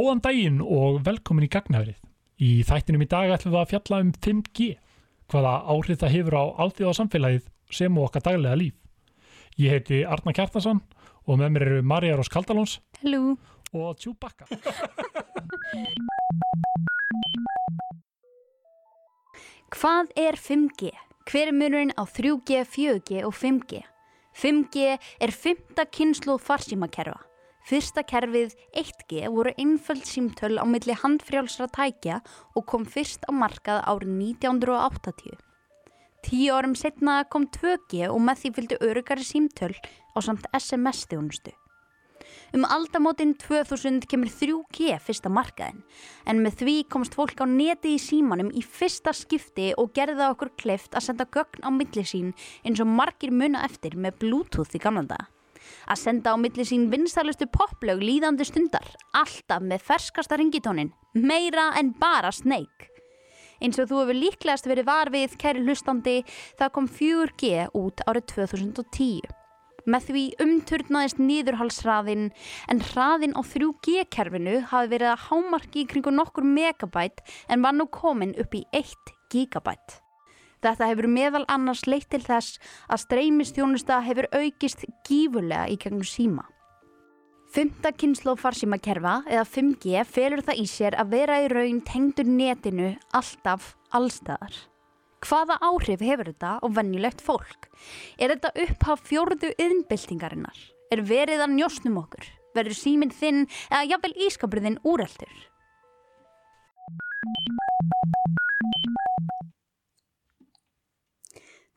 Góðan daginn og velkomin í gagnafrið. Í þættinum í dag ætlum við að fjalla um 5G, hvaða áhrif það hefur á alltíða samfélagið sem og okkar daglega líf. Ég heiti Arna Kjartason og með mér eru Marja Rós Kaldalóns. Og Tjúbakka. Hvað er 5G? Hver er munurinn á 3G, 4G og 5G? 5G er fymta kynsluð farsímakerfa. Fyrsta kerfið 1G voru einföld símtöl á milli handfrjálsra tækja og kom fyrst á markað árið 1980. Tíu árum setna kom 2G og með því fylgdu örugari símtöl á samt SMS-þjónustu. Um aldamótin 2000 kemur 3G fyrsta markaðin en með því komst fólk á neti í símanum í fyrsta skipti og gerði það okkur kleift að senda gögn á milli sín eins og margir muna eftir með Bluetooth í gamla daga. Að senda á milli sín vinstalustu poplög líðandi stundar, alltaf með ferskasta ringitónin, meira en bara Snake. Eins og þú hefur líklegast verið varfið, kæri hlustandi, það kom 4G út árið 2010. Með því umturnaðist nýðurhalsraðin en hraðin á 3G-kerfinu hafi verið að hámarki í kringu nokkur megabæt en var nú komin upp í 1 gigabæt. Þetta hefur meðal annars leitt til þess að streymistjónusta hefur aukist gífurlega í gegnum síma. Fymta kynnslóð farsímakerfa eða 5G felur það í sér að vera í raun tengdur netinu alltaf allstæðar. Hvaða áhrif hefur þetta á vennilegt fólk? Er þetta upphaf fjórðu yðnbyltingarinnar? Er verið að njósnum okkur? Verður síminn þinn eða jafnvel ískapurðinn úreldur?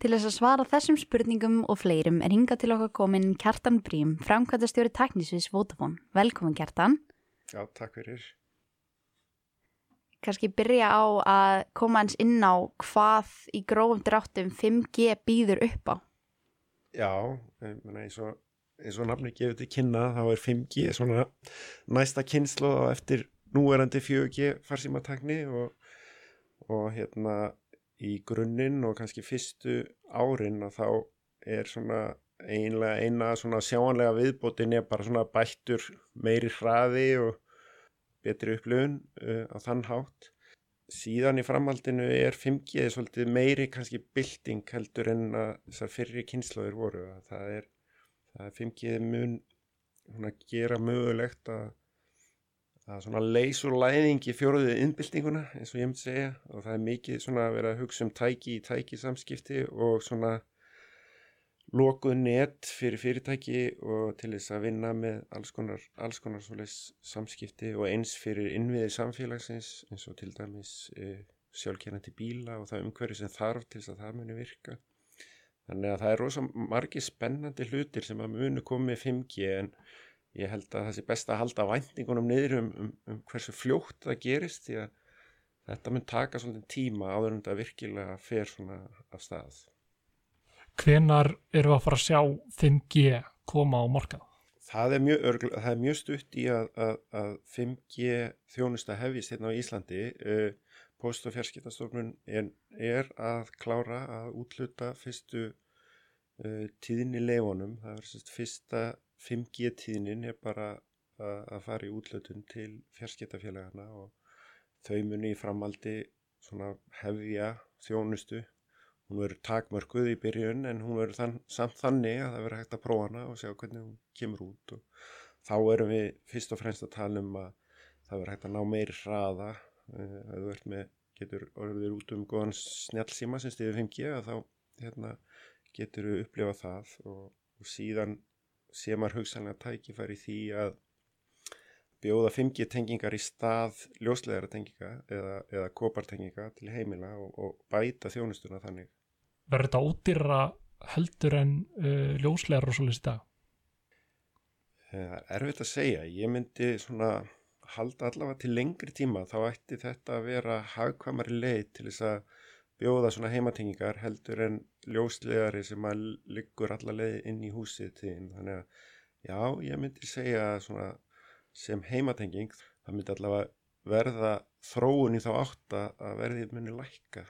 Til þess að svara þessum spurningum og fleirum er hingað til okkar komin Kjartan Brím, framkvæmtastjóri Teknisvis Votafón. Velkomin Kjartan. Já, takk fyrir. Kanski byrja á að koma eins inn á hvað í grófum dráttum 5G býður upp á. Já, eins, og, eins og nafni gefið til kynna þá er 5G svona næsta kynslu á eftir núverandi 4G farsímatakni og, og hérna í grunninn og kannski fyrstu árin að þá er svona einlega eina svona sjáanlega viðbótin er bara svona bættur meiri hraði og betri upplöfun uh, á þann hátt. Síðan í framhaldinu er 5G svolítið meiri kannski bilding heldur en að þessar fyrri kynnslóðir voru. Það er, það er 5G mun að gera mögulegt að, að leysur læðingi fjóruðið innbildinguna eins og ég myndi segja og það er mikið að vera að hugsa um tæki í tæki samskipti og svona lokuð net fyrir fyrirtæki og til þess að vinna með alls konar, alls konar samskipti og eins fyrir innviði samfélagsins eins og til dæmis e, sjálfkernandi bíla og það umhverju sem þarf til þess að það muni virka. Þannig að það er rosalega margi spennandi hlutir sem að muni komið 5G en ég held að það sé best að halda væntingunum niður um, um, um hversu fljótt það gerist því að þetta mun taka svolítið tíma áður en það virkilega fer svona af stað hvenar eru að fara að sjá 5G koma á markað? Það er mjög, örgl, það er mjög stutt í að, að, að 5G þjónusta hefist hérna á Íslandi. Uh, Post- og fjarskiptastofnun er, að klára að útluta fyrstu uh, tíðin í leifunum. Það er sérst fyrsta 5G tíðinin er bara að, að fara í útlutun til fjarskiptafélagana og þau muni í framaldi hefja þjónustu hún verður takmörkuð í byrjun en hún verður þann, samt þannig að það verður hægt að prófa hana og sjá hvernig hún kemur út og þá erum við fyrst og fremst að tala um að það verður hægt að ná meiri hraða. Að þú ert með, getur orðið út um góðan snjálfsíma sem stiður 5G að þá hérna, getur við upplifað það og, og síðan sé maður hugsanlega tækifæri því að bjóða 5G tengingar í stað ljósleðara tenginga eða, eða kopartenginga til heimila og, og bæta þjónustuna þannig verður þetta ódýra heldur en uh, ljóslegar og svolítið í dag? Eh, það er erfitt að segja. Ég myndi svona halda allavega til lengri tíma þá ætti þetta að vera hagkvamari leið til þess að bjóða svona heimatengingar heldur en ljóslegari sem að liggur alla leið inn í húsið tíðin. Þannig að já, ég myndi segja svona sem heimatenging það myndi allavega verða þróun í þá átt að verðið muni lækka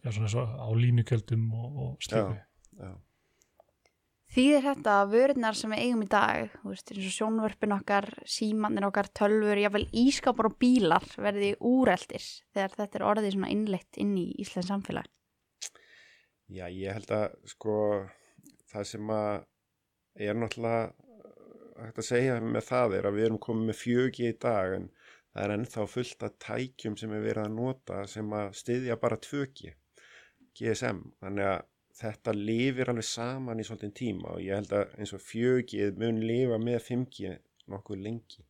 Já, svona svo á línukjöldum og, og slíku. já, Þýðir þetta að vörurnar sem við eigum í dag, þú veist, eins og sjónvörpin okkar, símannir okkar, tölfur, jáfnvel ískapar og bílar verði úreldir þegar þetta er orðið svona innleitt inn í Íslands samfélag. já, ég held að sko það sem að er náttúrulega hægt að segja með það er að við erum komið með fjögi í dag en það er ennþá fullt af tækjum sem er verið að nota sem að styðja bara 2G GSM, þannig að þetta lifir alveg saman í svolítinn tíma og ég held að eins og 4G mun lifa með 5G nokkuð lengi.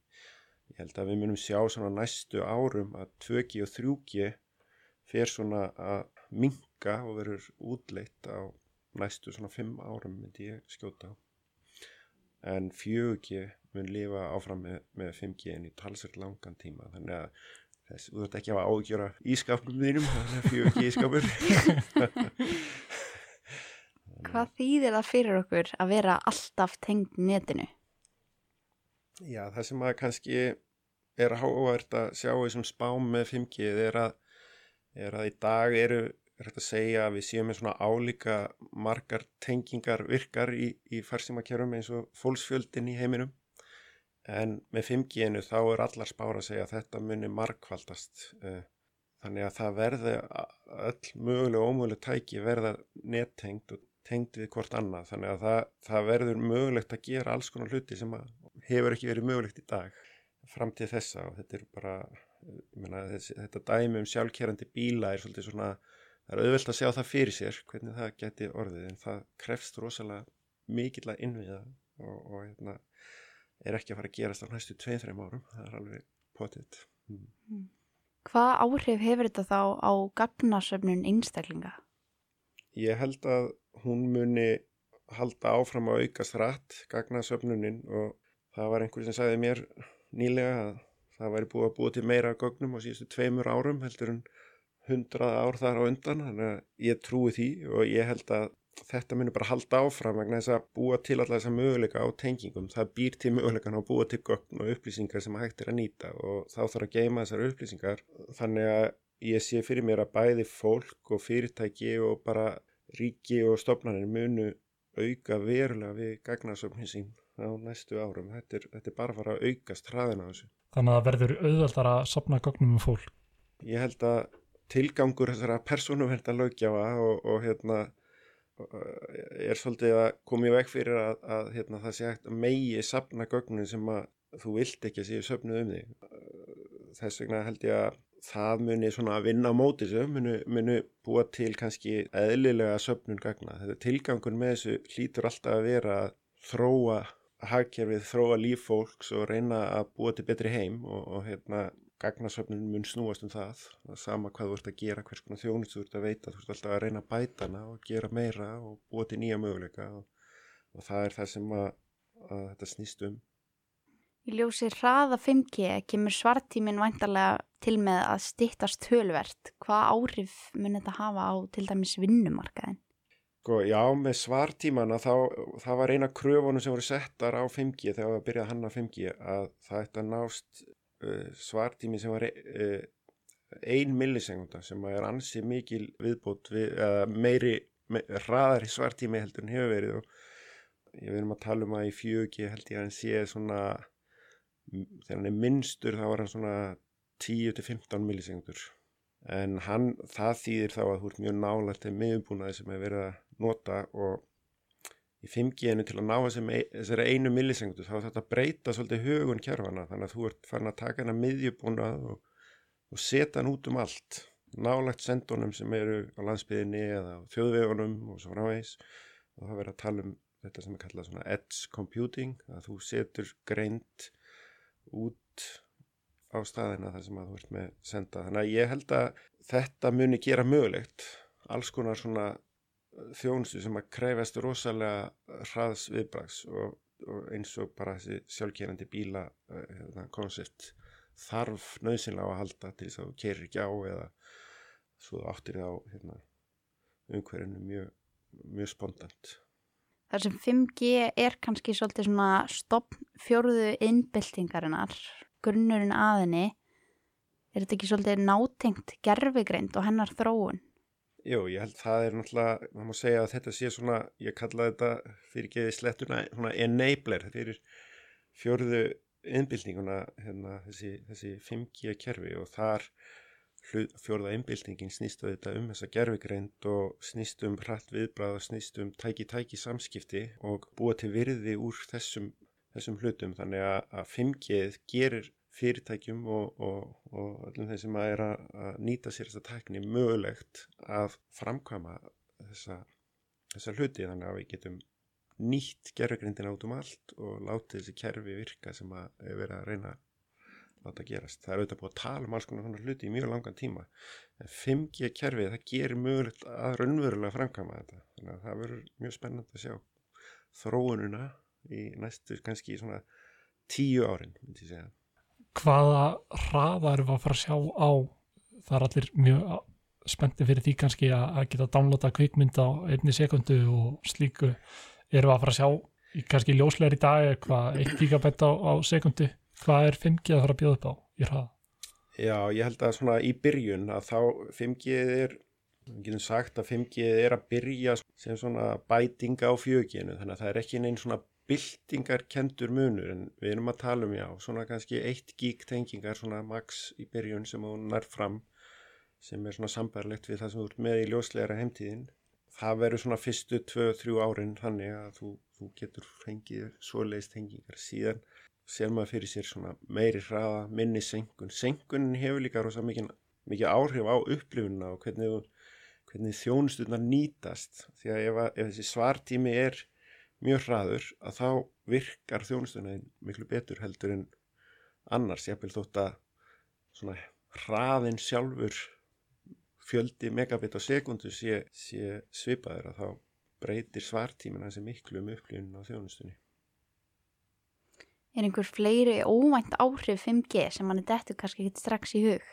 Ég held að við munum sjá svona næstu árum að 2G og 3G fer svona að minka og verður útleitt á næstu svona 5 árum myndi ég skjóta á. En 4G mun lifa áfram með, með 5G en í talsvert langan tíma þannig að þess, þú þurft ekki að ágjöra ískapnum þínum þannig að 4G ískapur Hvað þýðir það fyrir okkur að vera alltaf tengd netinu? Já, það sem að kannski er hávært að sjá í þessum spám með 5G er að, er að í dag eru, er þetta að segja að við séum með svona álíka margar tengingar virkar í, í farsímakerum eins og fólksfjöldin í heiminum en með 5G-inu þá er allar spára að segja að þetta muni markvaldast eh, þannig að það verði öll mögulega og ómögulega tæki verða nettengt og tengt við hvort annað. Þannig að það, það verður mögulegt að gera alls konar hluti sem hefur ekki verið mögulegt í dag fram til þessa. Og þetta er bara meina, þessi, þetta dæmi um sjálfkerrandi bíla er svolítið svona það er auðvelt að sjá það fyrir sér hvernig það geti orðið en það krefst rosalega mikill að innviða og, og hérna, er ekki að fara að gerast á næstu 2-3 árum það er alveg potið mm. Hvað áhrif hefur þetta þá á gagnasöfnun einstaklinga? Ég held að hún muni halda áfram að aukast rætt gagnasöfnunin og það var einhver sem sagði mér nýlega að það væri búið að búið til meira gögnum á síðustu tveimur árum heldur en hundrað ár þar á undan þannig að ég trúi því og ég held að þetta muni bara halda áfram vegna þess að búa til alltaf þessa möguleika á tengingum það býr til möguleikan á að búa til gögn og upplýsingar sem hægt er að nýta og þá þarf að geima þessar upplýsingar þannig að ég sé fyrir mér að bæði fólk og fyrirtæki og bara ríki og stopnarnir munu auka verulega við gagnasöfni sín á næstu árum. Þetta er, þetta er bara að fara að aukast hraðina á þessu. Þannig að verður auðvöldar að sapna gögnum um fólk. Ég held að tilgangur þessara persónuverda lögjafa og, og hérna er svolítið að koma í veg fyrir að, að hérna, það sé hægt að megi sapna gögnum sem að þú vilt ekki að séu söfnuð um þig. Þess vegna held ég að það muni svona að vinna á móti þessu, muni, muni búa til kannski eðlilega söpnun gagna. Þetta tilgangun með þessu hlýtur alltaf að vera að þróa hagkerfið, þróa líf fólks og reyna að búa til betri heim og, og hérna gagnasöfnun mun snúast um það. það sama hvað þú ert að gera, hvers konar þjónust þú ert að veita, þú ert alltaf að reyna að bætana og gera meira og búa til nýja möguleika og, og það er það sem að, að þetta snýst um. Í ljósi hraða 5G kemur svartíminn væntarlega til með að stittast tölvert. Hvað áhrif mun þetta hafa á til dæmis vinnumarkaðin? Sko, já, með svartímana þá, það var eina kröfunum sem voru settar á 5G þegar við byrjaði að hanna 5G að það ætti að nást svartími sem var uh, ein millisegunda sem er ansið mikil viðbót við, meiri, me, hraðari svartími heldur en hefur verið og ég verðum að tala um að í 4G held ég að hann sé svona þegar hann er minnstur þá var hann svona 10-15 millisekundur en hann, það þýðir þá að þú ert mjög nálægt til miðumbúnaði sem hefur verið að nota og í 5G-inu til að ná þessari einu millisekundu þá þetta breyta svolítið hugun kjærfana þannig að þú ert farin að taka hana miðjubúnað og, og setja hann út um allt. Nálægt sendunum sem eru á landsbyðinni eða á þjóðvegunum og svo frávegs og það verður að tala um þetta sem er kallað svona edge computing að þú setur greint út á staðina þar sem að þú ert með senda. Þannig að ég held að þetta muni gera mögulegt. Alls konar svona þjónustu sem að krefast rosalega hraðs viðbrags og, og eins og bara þessi sjálfkerandi bíla uh, hérna, koncept þarf nöðsynlega að halda til þess að þú kerir ekki á eða svo áttir þá hérna, umhverjunu mjög, mjög spontant. þar sem 5G er kannski svolítið svona stopp fjóruðu innbyltingarinnar, grunnurinn aðinni, Er þetta ekki svolítið nátengt gerfigreind og hennar þróun? Jú, ég held það er náttúrulega, maður má segja að þetta sé svona, ég kalla þetta fyrir geði slettuna, svona enabler fyrir fjörðu innbyltinguna, hérna, þessi, þessi 5G kerfi og þar hlut, fjörða innbyltingin snýst þetta um þessa gerfigreind og snýst um hratt viðbráð og snýst um tæki-tæki samskipti og búa til virði úr þessum, þessum hlutum. Þannig að 5G gerir fyrirtækjum og, og, og öllum þeim sem að er að, nýta sér þessa tækni mögulegt að framkvæma þessa, þessa hluti. Þannig að við getum nýtt gerðugrindin át um allt og látið þessi kerfi virka sem að vera að reyna að láta gerast. Það er auðvitað búið að tala um alls konar svona hluti í mjög langan tíma. En 5G kerfið það gerir mögulegt að raunverulega framkvæma þetta. Þannig að það verður mjög spennand að sjá þróununa í næstu kannski svona tíu árin myndi ég segja hvaða hraða erum við að fara að sjá á það er allir mjög spennti fyrir því kannski að geta downloada kvikmynd á einni sekundu og slíku erum við að fara að sjá kannski ljóslegar í dag eitthvað 1 gigabit á, á sekundu hvað er 5G að fara að bjóða upp á í hraða? Já, ég held að svona í byrjun að þá 5G er við getum sagt að 5G er að byrja sem svona bætinga á fjöginu þannig að það er ekki neinn svona byltingar kendur munur en við erum að tala um já, svona kannski 1 gig tengingar svona max í byrjun sem hún nær fram sem er svona sambarlegt við það sem þú ert með í ljósleira heimtíðin. Það verður svona fyrstu 2-3 árin þannig að þú, þú getur fengið svoleiðist tengingar síðan ser maður fyrir sér svona meiri hraða, minni senkun. Senkunin hefur líka rosa mikið, mikið áhrif á upplifunna og hvernig, hvernig þjónustunar nýtast því að ef, ef þessi svartími er mjög hraður að þá virkar þjónustunni miklu betur heldur en annars vil þótt að svona hraðin sjálfur fjöldi megabit á sekundu sé, sé svipaður að þá breytir svartímin hansi miklu um upplýðun á þjónustunni. Er einhver fleiri óvænt áhrif 5G sem mann er dettu kannski ekki strax í hug?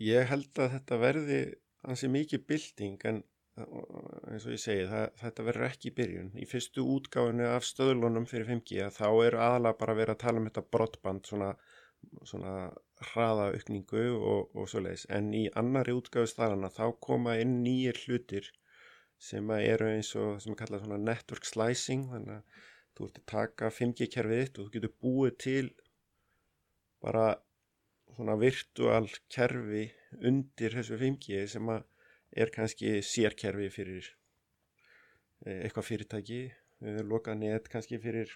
Ég held að þetta verði hansi mikið bilding en eins og ég segi, það, þetta verður ekki í byrjun. Í fyrstu útgáfinu af stöðlunum fyrir 5G þá er aðalega bara að vera að tala um þetta brottband, svona, svona hraðaaukningu og, og svo leiðis. En í annari útgáfu staðana þá koma inn nýjir hlutir sem eru eins og sem er kallað svona network slicing, þannig að þú ert að taka 5G kerfið þitt og þú getur búið til bara svona virtual kerfi undir þessu 5G sem að er kannski sérkerfi fyrir eh, eitthvað fyrirtæki, loka net kannski fyrir,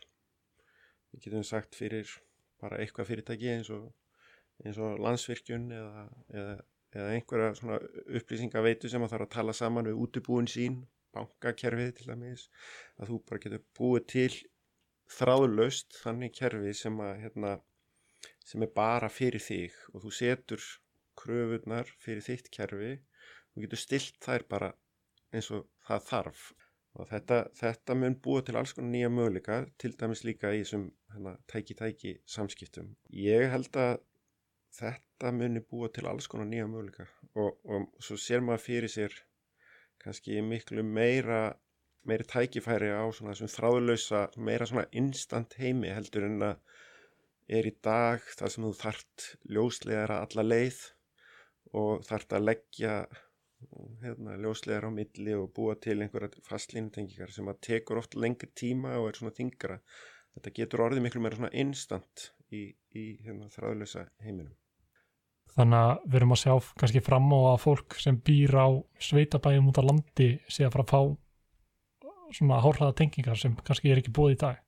við getum sagt fyrir bara eitthvað fyrirtæki eins og, eins og landsvirkjun eða, eða, eða einhverja svona upplýsingaveitu sem að þarf að tala saman við útibúin sín, bankakerfið til dæmis, að þú bara getur búið til þráðlaust þannig kerfi sem að hérna, sem er bara fyrir þig og þú setur kröfunar fyrir þitt kerfi þú getur stilt þær bara eins og það þarf. Og þetta, þetta mun búa til alls konar nýja möguleika til dæmis líka í þessum tæki-tæki samskiptum. Ég held að þetta muni búa til alls konar nýja möguleika og, og svo sér maður fyrir sér kannski miklu meira meiri tækifæri á svona þessum þráðlösa meira svona instant heimi heldur en að er í dag það sem þú þart ljóslegar að alla leið og þart að leggja hérna, ljóslegar á milli og búa til einhverja fastlínutengingar sem að tekur oft lengri tíma og er svona þingra þetta getur orðið miklu meira svona instant í, í hérna, þráðlösa heiminum. Þannig að við erum að sjá kannski fram á að fólk sem býr á sveitabæjum út á landi sé að fara að fá svona hórhlaða tengingar sem kannski er ekki búið í dag.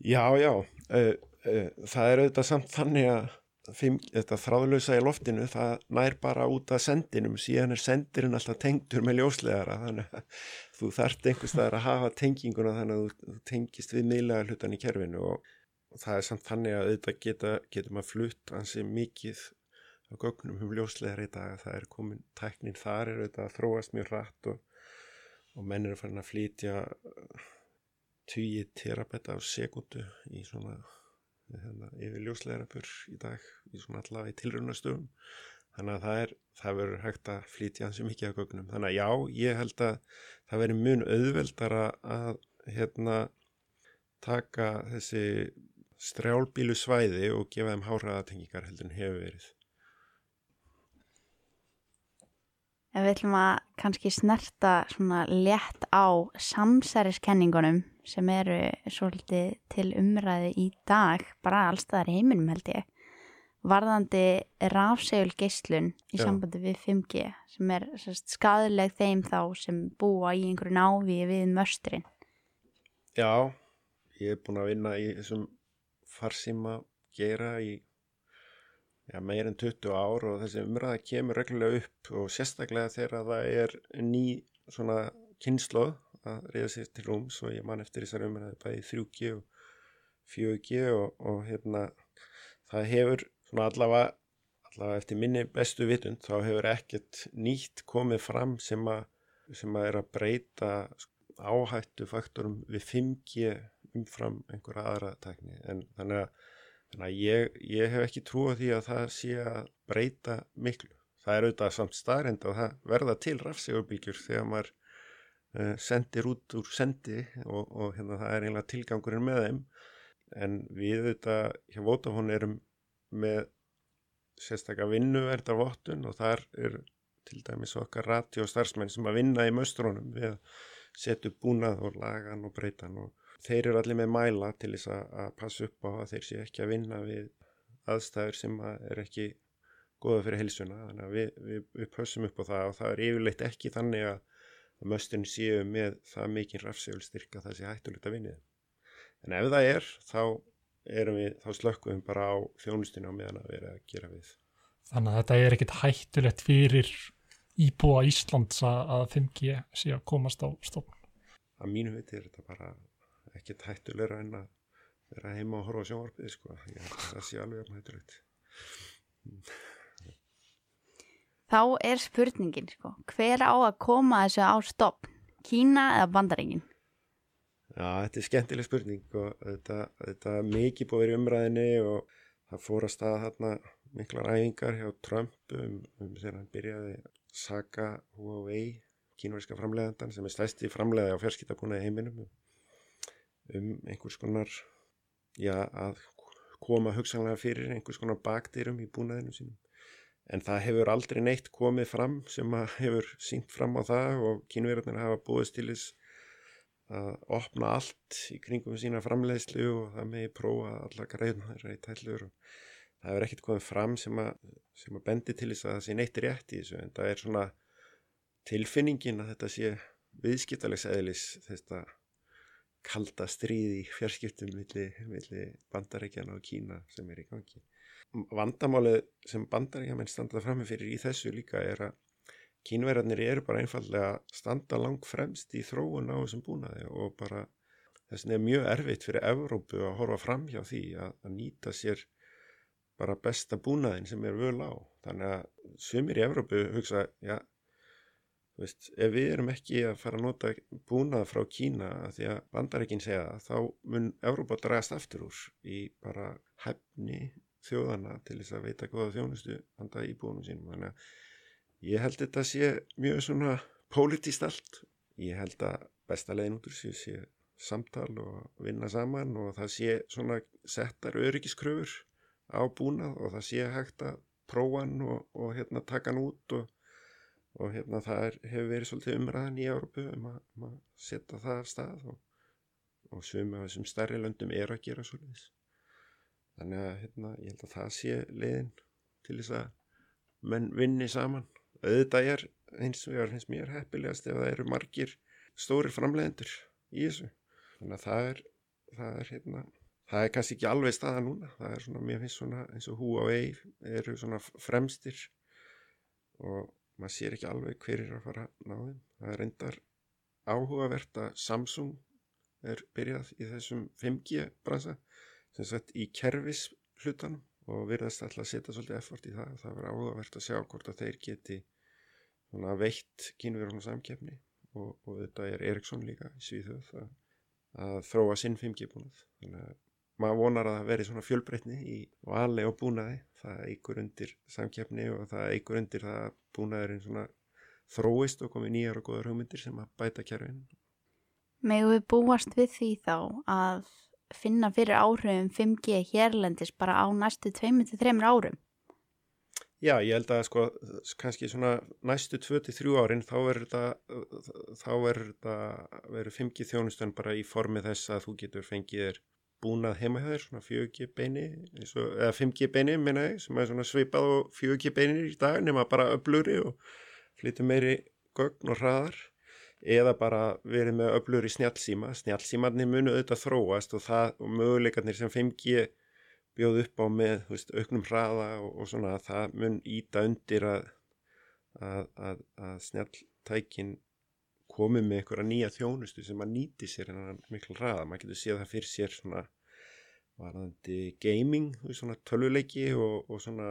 Já, já uh, uh, það er auðvitað samt þannig að þetta þráðlösa í loftinu það nær bara út af sendinum. Síðan er sendirinn alltaf tengdur með ljóslegara þannig að þú þart einhvers staðar að hafa tenginguna þannig að þú, tengist við miðlega hlutan í kerfinu og, og það er samt þannig að auðvitað geta, getur maður flutt hansi mikið á gögnum um ljóslegara í dag. Það er komin, tæknin þar er auðvitað að þróast mjög rætt og, og menn eru farin að flytja 20 terabetta á sekundu í svona hérna, yfir ljóslegarapur í dag í svona allavega í tilrunastöfum þannig að það er, það verður hægt að flytja hansi mikið á gögnum. Þannig að já, ég held að það verður mun auðveldara að hérna taka þessi strjálbílu svæði og gefa þeim háraðatengingar heldur en hefur verið. Ef við ætlum að kannski snerta svona létt á samsæriskenningunum sem eru svolítið til umræði í dag, bara allstaðar í heiminum held ég, varðandi rafsegul geislun í Já. sambandi við 5G sem er sérst, skadileg þeim þá sem búa í einhverju návi við möstrin. Já, ég er búin að vinna í þessum farsíma gera í já, meir en 20 ár og þessi umræða kemur reglulega upp og sérstaklega þegar það er ný svona kynnslóð að reyða sér til rúms og ég man eftir þessari umræði bæði 3G og 4G og, og hérna það hefur svona allavega allavega eftir minni bestu vitund þá hefur ekkert nýtt komið fram sem að, sem að er að breyta áhættu faktorum við 5G umfram einhverja aðra tækni en þannig að, þannig að ég, ég hef ekki trú á því að það sé að breyta miklu. Það er auðvitað samt staðrind að það verða til rafsegubíkjur þegar maður sendir út úr sendi og, og hérna það er einlega tilgangurinn með þeim. En við auðvitað hjá Vodafone erum með sérstakka vinnuverda vottun og þar er til dæmis okkar radiostarfsmenn sem að vinna í möstrónum við að setja upp búnað og lagan og breytan og þeir eru allir með mæla til þess að, passa upp á að þeir sé ekki að vinna við aðstæður sem að er ekki góða fyrir heilsuna. Þannig að við, við, við pössum upp á það og það er yfirleitt ekki þannig að, að mösturinn séu með það mikið rafsegulstyrk að það sé hættulegt að vinni þeim en ef það er þá við, þá slökkum við bara á þjónustinu á meðan að vera að gera við Þannig að þetta er ekkit hættulegt fyrir íbúa Íslands að að 5G sé að komast á stofn. að mínu viti er þetta bara ekkert hættulegra en að vera heima og horfa á sjónvarpið sko. Ég held að það sé alveg jafn hættulegt Þá er spurningin, sko, hver á að koma þessu á stopn? Kína eða bandaringin? Já, þetta er skemmtileg spurning og þetta, þetta mikið búið í umræðinni og það fór að staða þarna miklar æfingar hjá Trump um, um þegar hann byrjaði að saka Huawei, kínverska framleiðandan sem er stæsti framleiði á fjarskiptabúnaði heiminum um einhvers konar já, að koma hugsanlega fyrir einhvers konar bakdyrum í búnaðinu sínum. En það hefur aldrei neitt komið fram sem hefur sínt fram á það og kínverðarnir hafa búist til þess að opna allt í kringum sína framleiðslu og það megi prófa alla greiðnar í tællur og það hefur ekkert komið fram sem að, sem að bendi til þess að það sé neitt rétt í þessu en það er svona tilfinningin að þetta sé viðskiptalegs eðlis þetta kalda stríð í fjarskiptum milli, milli bandarækjana og Kína sem er í gangi. Vandamálið sem bandarækjamenn standa fram með fyrir í þessu líka er að kínverðarnir eru bara einfallega standa lang fremst í þróun á þessum búnaði og bara þess vegna er mjög erfitt fyrir Evrópu að horfa fram hjá því að, að nýta sér bara besta búnaðin sem er völ á. Þannig að sumir í Evrópu hugsa, já, þú veist, ef við erum ekki að fara að nota búnað frá Kína að því að bandarækin segja það, þá mun Evrópa dragast aftur úr í bara hefni þjóðana til þess að veita góða þjónustu handa íbúinum sínum. Þannig að ég held þetta sé mjög svona pólitist allt. Ég held að besta leiðin út úr sér sé samtal og vinna saman og það sé svona settar öryggiskröfur á búnað og það sé hægt að prófa hann og, og hérna taka hann út og, og hérna það er, hefur verið svolítið umræðan í Európu um að, um að setja það af stað og, og sumi af þessum stærri löndum eru að gera svolítið. Þannig að hérna, ég held að það sé leiðin til þess að menn vinni saman. Auðvitað er eins og ég finnst mér heppilegast ef það eru margir stóri framleiðendur í þessu. Þannig að það er, það er hérna, það er kannski ekki alveg staða núna. Það er svona, mér finnst svona eins og Huawei eru svona fremstir og maður sér ekki alveg hver er að fara að ná þeim. Það er reyndar áhugavert að Samsung er byrjað í þessum 5G bransa sem sagt í kerfis hlutanum og virðast alltaf að setja svolítið effort í það. Það verður áhugavert að sjá hvort að þeir geti svona veitt kynverðunum samkeppni og, og þetta er Ericsson líka í Svíþjóð að, að þróa sinn 5G búnað. Þannig að maður vonar að það veri svona fjölbreytni í vali og búnaði. Það eigur undir samkeppni og það eigur undir það að búnaðurinn svona þróist og komið nýjar og góðar hugmyndir sem að bæta kerfin. Megu við búast við því þá að finna fyrir áhrifum 5G hérlendis bara á næstu 2-3 árum? Já, ég held að sko kannski svona næstu 2-3 árin þá er er þetta verið 5G þjónustan bara í formi þess að þú getur fengið þér búnað heima hjá þér svona 4G beini eða 5G beini minna ég sem er svona svipað og 4G beinir í dag nema bara öfluri og flyttu meiri gögn og hraðar eða bara verið með öfluri snjálfsíma snjálfsímanni munu auðvitað þróast og, það, og möguleikarnir sem 5G bjóð upp á með veist, auknum hraða og, og svona að það mun íta undir að, að, að, að snjalltækin komi með einhverja nýja þjónustu sem að nýti sér en miklu hraða. Maður getur séð það fyrir sér svona varðandi gaming, svona tölvuleiki og, og svona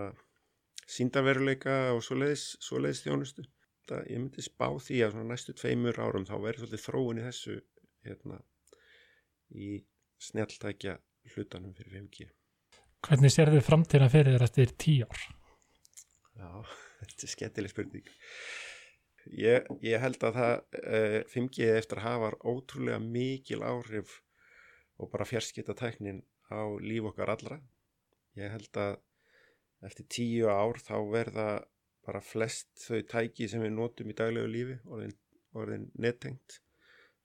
síndaveruleika og svoleiðis, svoleiðis þjónustu. Það, ég myndi spá því að næstu tveimur árum þá verður svolítið þróun í þessu hérna, í snjalltækja hlutanum fyrir 5G. Hvernig sér þið framtíðna fyrir þér eftir tíu ár? Já, þetta er skemmtileg spurning. Ég, ég held að það uh, 5G eftir að hafa ótrúlega mikil áhrif og bara fjarskita tæknin á líf okkar allra. Ég held að eftir tíu ár þá verða bara flest þau tæki sem við notum í daglegu lífi orðin, orðin nettengt.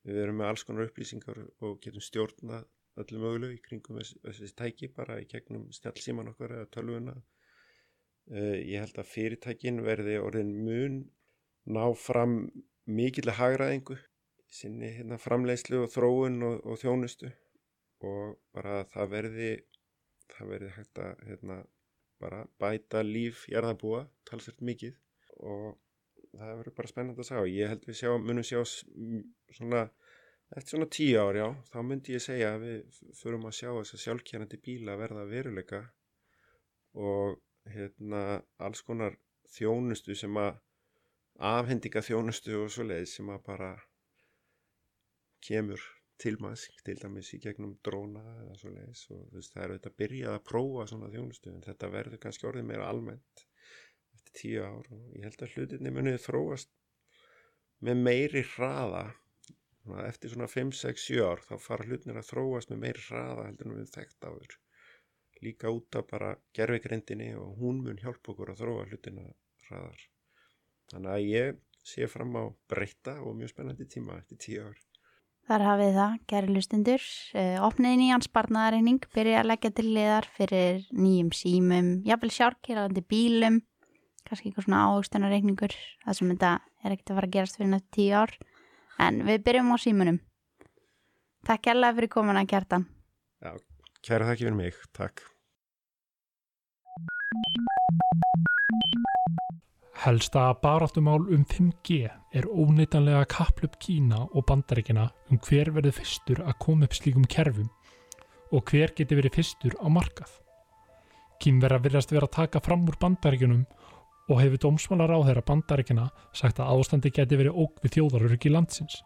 Við verum með alls konar upplýsingar og getum stjórnað öllu mögulegu í kringum þessi, þessi tæki bara í gegnum snjálfsíman okkar eða tölvuna uh, ég held að fyrirtækin verði orðin mun ná fram mikilvæg hagraðingu sinni hérna, framleiðslu og þróun og, og þjónustu og bara það verði það verði hægt að hérna, bara bæta líf jarðabúa talsveit mikið. Og það verður bara spennand að og ég held við sjá, munum sjá svona Eftir svona tíu ár, já, þá myndi ég segja að við förum að sjá þess að sjálfkjærandi bíla verða veruleika og hérna alls konar þjónustu sem að afhendinga þjónustu og svo leiðis sem að bara kemur til maður, til dæmis í gegnum dróna eða svo leiðis og veist það er auðvitað að byrja að prófa svona þjónustu en þetta verður kannski orðið meira almennt eftir tíu ár og ég held að hlutinni munið þróast með meiri hraða. Eftir svona 5-6-7 ár þá fara hlutinir að þróast með meiri hraða heldur en við þekkt áður. Líka út af bara gerfigrindinni og hún mun hjálpa okkur að þróa hlutina hraðar. Þannig að ég sé fram á breyta og mjög spennandi tíma eftir 10 ár Þar hafið það, gæri lustundur uh, opniði nýjan sparnaðareining byrja að leggja til liðar fyrir nýjum símum, jáfnvel sjárkýrandi bílum kannski eitthvað svona áhugstunarreikningur það sem þetta er ekkert að fara að gerast fyrir nættu 10 ár. En við byrjum á símunum. Takk alveg fyrir komuna Kjartan. Já, kæra þakki fyrir mig, takk Helsta baráttumál um 5G er óneitanlega kaplöp Kína og bandaríkina um hver verður fyrstur að koma upp slíkum kerfum og hver geti verið fyrstur á markað. Kínverða virðast vera að taka fram úr bandaríkunum og hefur dómsmálar á þeirra bandaríkina sagt að ástandi geti verið óg við þjóðaröryggi landsins.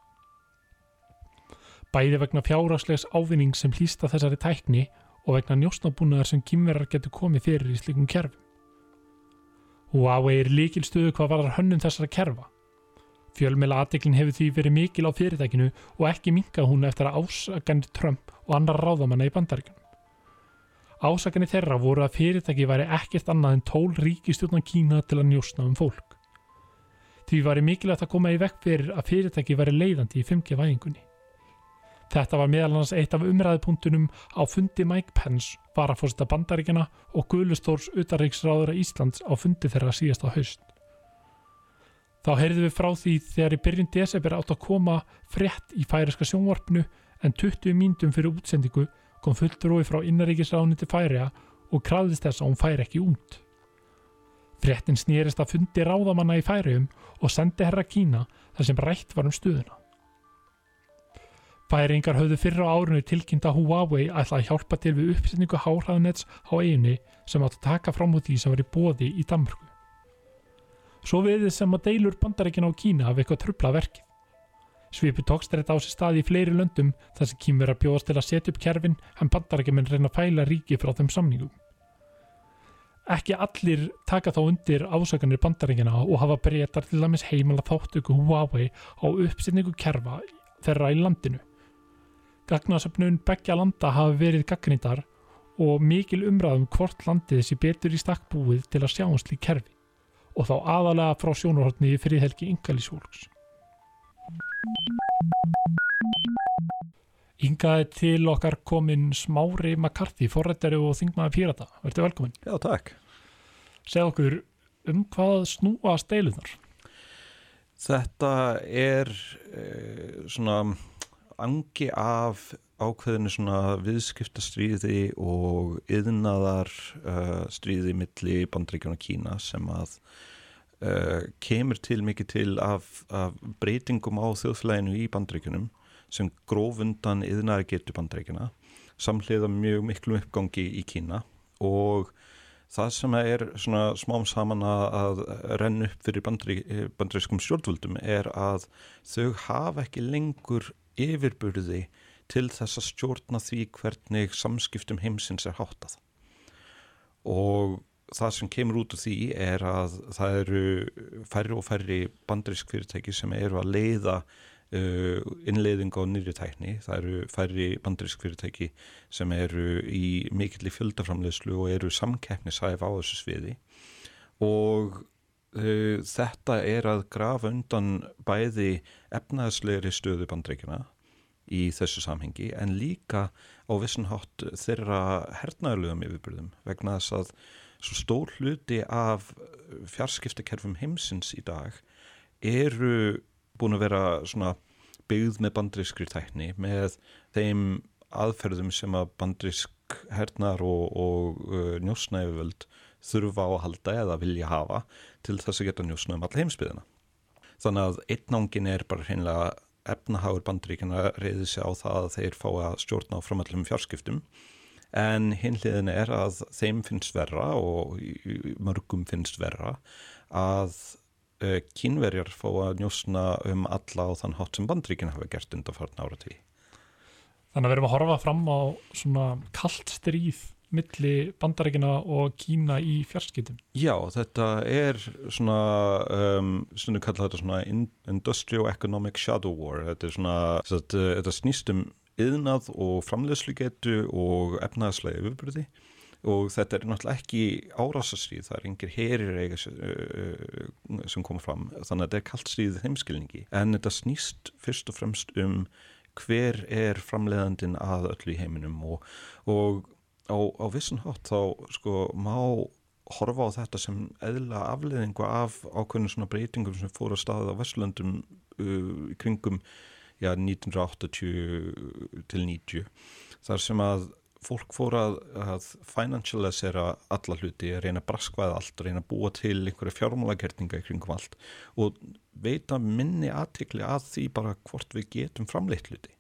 Bæði vegna fjáraslegs ávinning sem hlýsta þessari tækni og vegna njóstnabúnaðar sem kýmverar getur komið fyrir í slikum kerfum. Huawei er líkil stöðu hvað varðar hönnum þessara kerfa. Fjölmela aðdeklin hefur því verið mikil á fyrirtækinu og ekki minkað hún eftir að ásakandi Trump og annar ráðamanna í bandaríkunum. Ásakanir þeirra voru að fyrirtæki væri ekkert annað en tól ríkistjórnan Kína til að njósna um fólk. Því væri mikilvægt að koma í vekk fyrir að fyrirtæki væri leiðandi í 5G væðingunni. Þetta var meðal annars eitt af umræðupunktunum á fundi Mike Pence, varafórsta bandaríkjana og Guðlustórs utarriksráðura Íslands á fundi þeirra síðast á haust. Þá heyrðum við frá því þegar í byrjun desember átt að koma frett í færiska sjónvarpnu en 20 mínutum fyrir útsendingu kom fulltrúi frá innaríkisráðunni til færiða og krafðist þess að hún færi ekki út. Frettin snýrist að fundi ráðamanna í færiðum og sendi herra Kína þar sem rætt var um stuðuna. Færingar höfðu fyrra á árinu tilkynnt að Huawei ætla að hjálpa til við uppsetningu háhraðnets á eiginu sem átt að taka fram úr því sem var í bóði í Danmörku. Svo við sem að deilur bandarækina á Kína af eitthvað trubla verkið. Svipu tókst þetta á sér staði í fleiri löndum þar sem kýmur að bjóðast til að setja upp kerfin en bandarækjumenn reyna að fæla ríki frá þeim samningum. Ekki allir taka þá undir ásakanir bandarækjana og hafa breytar til dæmis heimala þáttöku Huawei á uppsetningu kerfa þeirra í landinu. Gagnasöfnun begja landa hafa verið gagnitar og mikil umræðum hvort landið sé betur í stakkbúið til að sjá um slík kerfi og þá aðalega frá sjónarhóttni í friðhelgi yngalísfólks. Yngaði til okkar komin Smári McCarthy, forrættari og þingmaði pírata. Verður velkomin. Já, takk. Segð okkur um hvað snúa steilunar. Þetta er eh, svona angi af ákveðinu svona viðskiptastríði og yðnaðar uh, stríði milli bandríkjana Kína sem að uh, kemur til mikið til af, af breytingum á þjóðflæginu í bandríkjunum sem gróf undan yðnaðar getur bandríkjana samhliða mjög miklu uppgangi í Kína og það sem er svona smám saman að, renna upp fyrir bandri, bandrískum stjórnvöldum er að þau hafa ekki lengur yfirburði til þess að stjórna því hvernig samskiptum heimsins er háttað. Og það sem kemur út úr því er að það eru færri og færri bandrisk fyrirtæki sem eru að leiða innleiðing á nýri tækni það eru færri bandrisk fyrirtæki sem eru í mikill í fjöldaframleyslu og eru samkeppnisæf á þessu sviði. Og uh, þetta er að grafa undan bæði efnaðslegri stöðu bandreikina í þessu samhengi en líka á vissunhátt þeirra hernaðurlegum yfirbyrðum vegna þess að svo stór hluti af fjarskiptakerfum heimsins í dag eru búin að vera svona byggð með bandriskri tækni með þeim aðferðum sem að bandrisk hernar og, og uh, njósnæfivöld þurfa á að halda eða vilja hafa til þess að geta njósna um alla heimsbyðina. Þannig að einnangin er bara hreinlega efnahagur bandríkina reyði sig á það að þeir fá að stjórna á framallum fjárskiptum en hinliðin er að þeim finnst verra og mörgum finnst verra að kínverjar fá að njósna um alla á þann hátt sem bandríkina hafa gert undan farn ára tí. Þannig að við erum að horfa fram á svona kallt stríð milli bandarækina og Kína í fjarskiptum. Já, þetta er svona, um, stundu kalla þetta svona Industrial Economic Shadow War. Þetta er svona, þetta, þetta snýst um yðnað og framlegslugetu og efnaðslega yfirbyrði og þetta er náttúrulega ekki árásastríð, það er yngir herir eiga sem koma fram, þannig að þetta er kallt stríð heimskilningi. En þetta snýst fyrst og fremst um hver er framleiðandin að öllu í heiminum. Og, og á, á vissun hátt þá sko má horfa á þetta sem eðla afleðingu af ákveðinu svona breytingum sem fór að staða á Vestlöndum uh, kringum já, 1980 til 90 þar sem að fólk fór að, að financialisera alla hluti, að reyna að braskvaða allt, að reyna að búa til einhverja fjármálagerninga kringum allt og veita minni aðtikli að því bara hvort við getum framleitt hluti.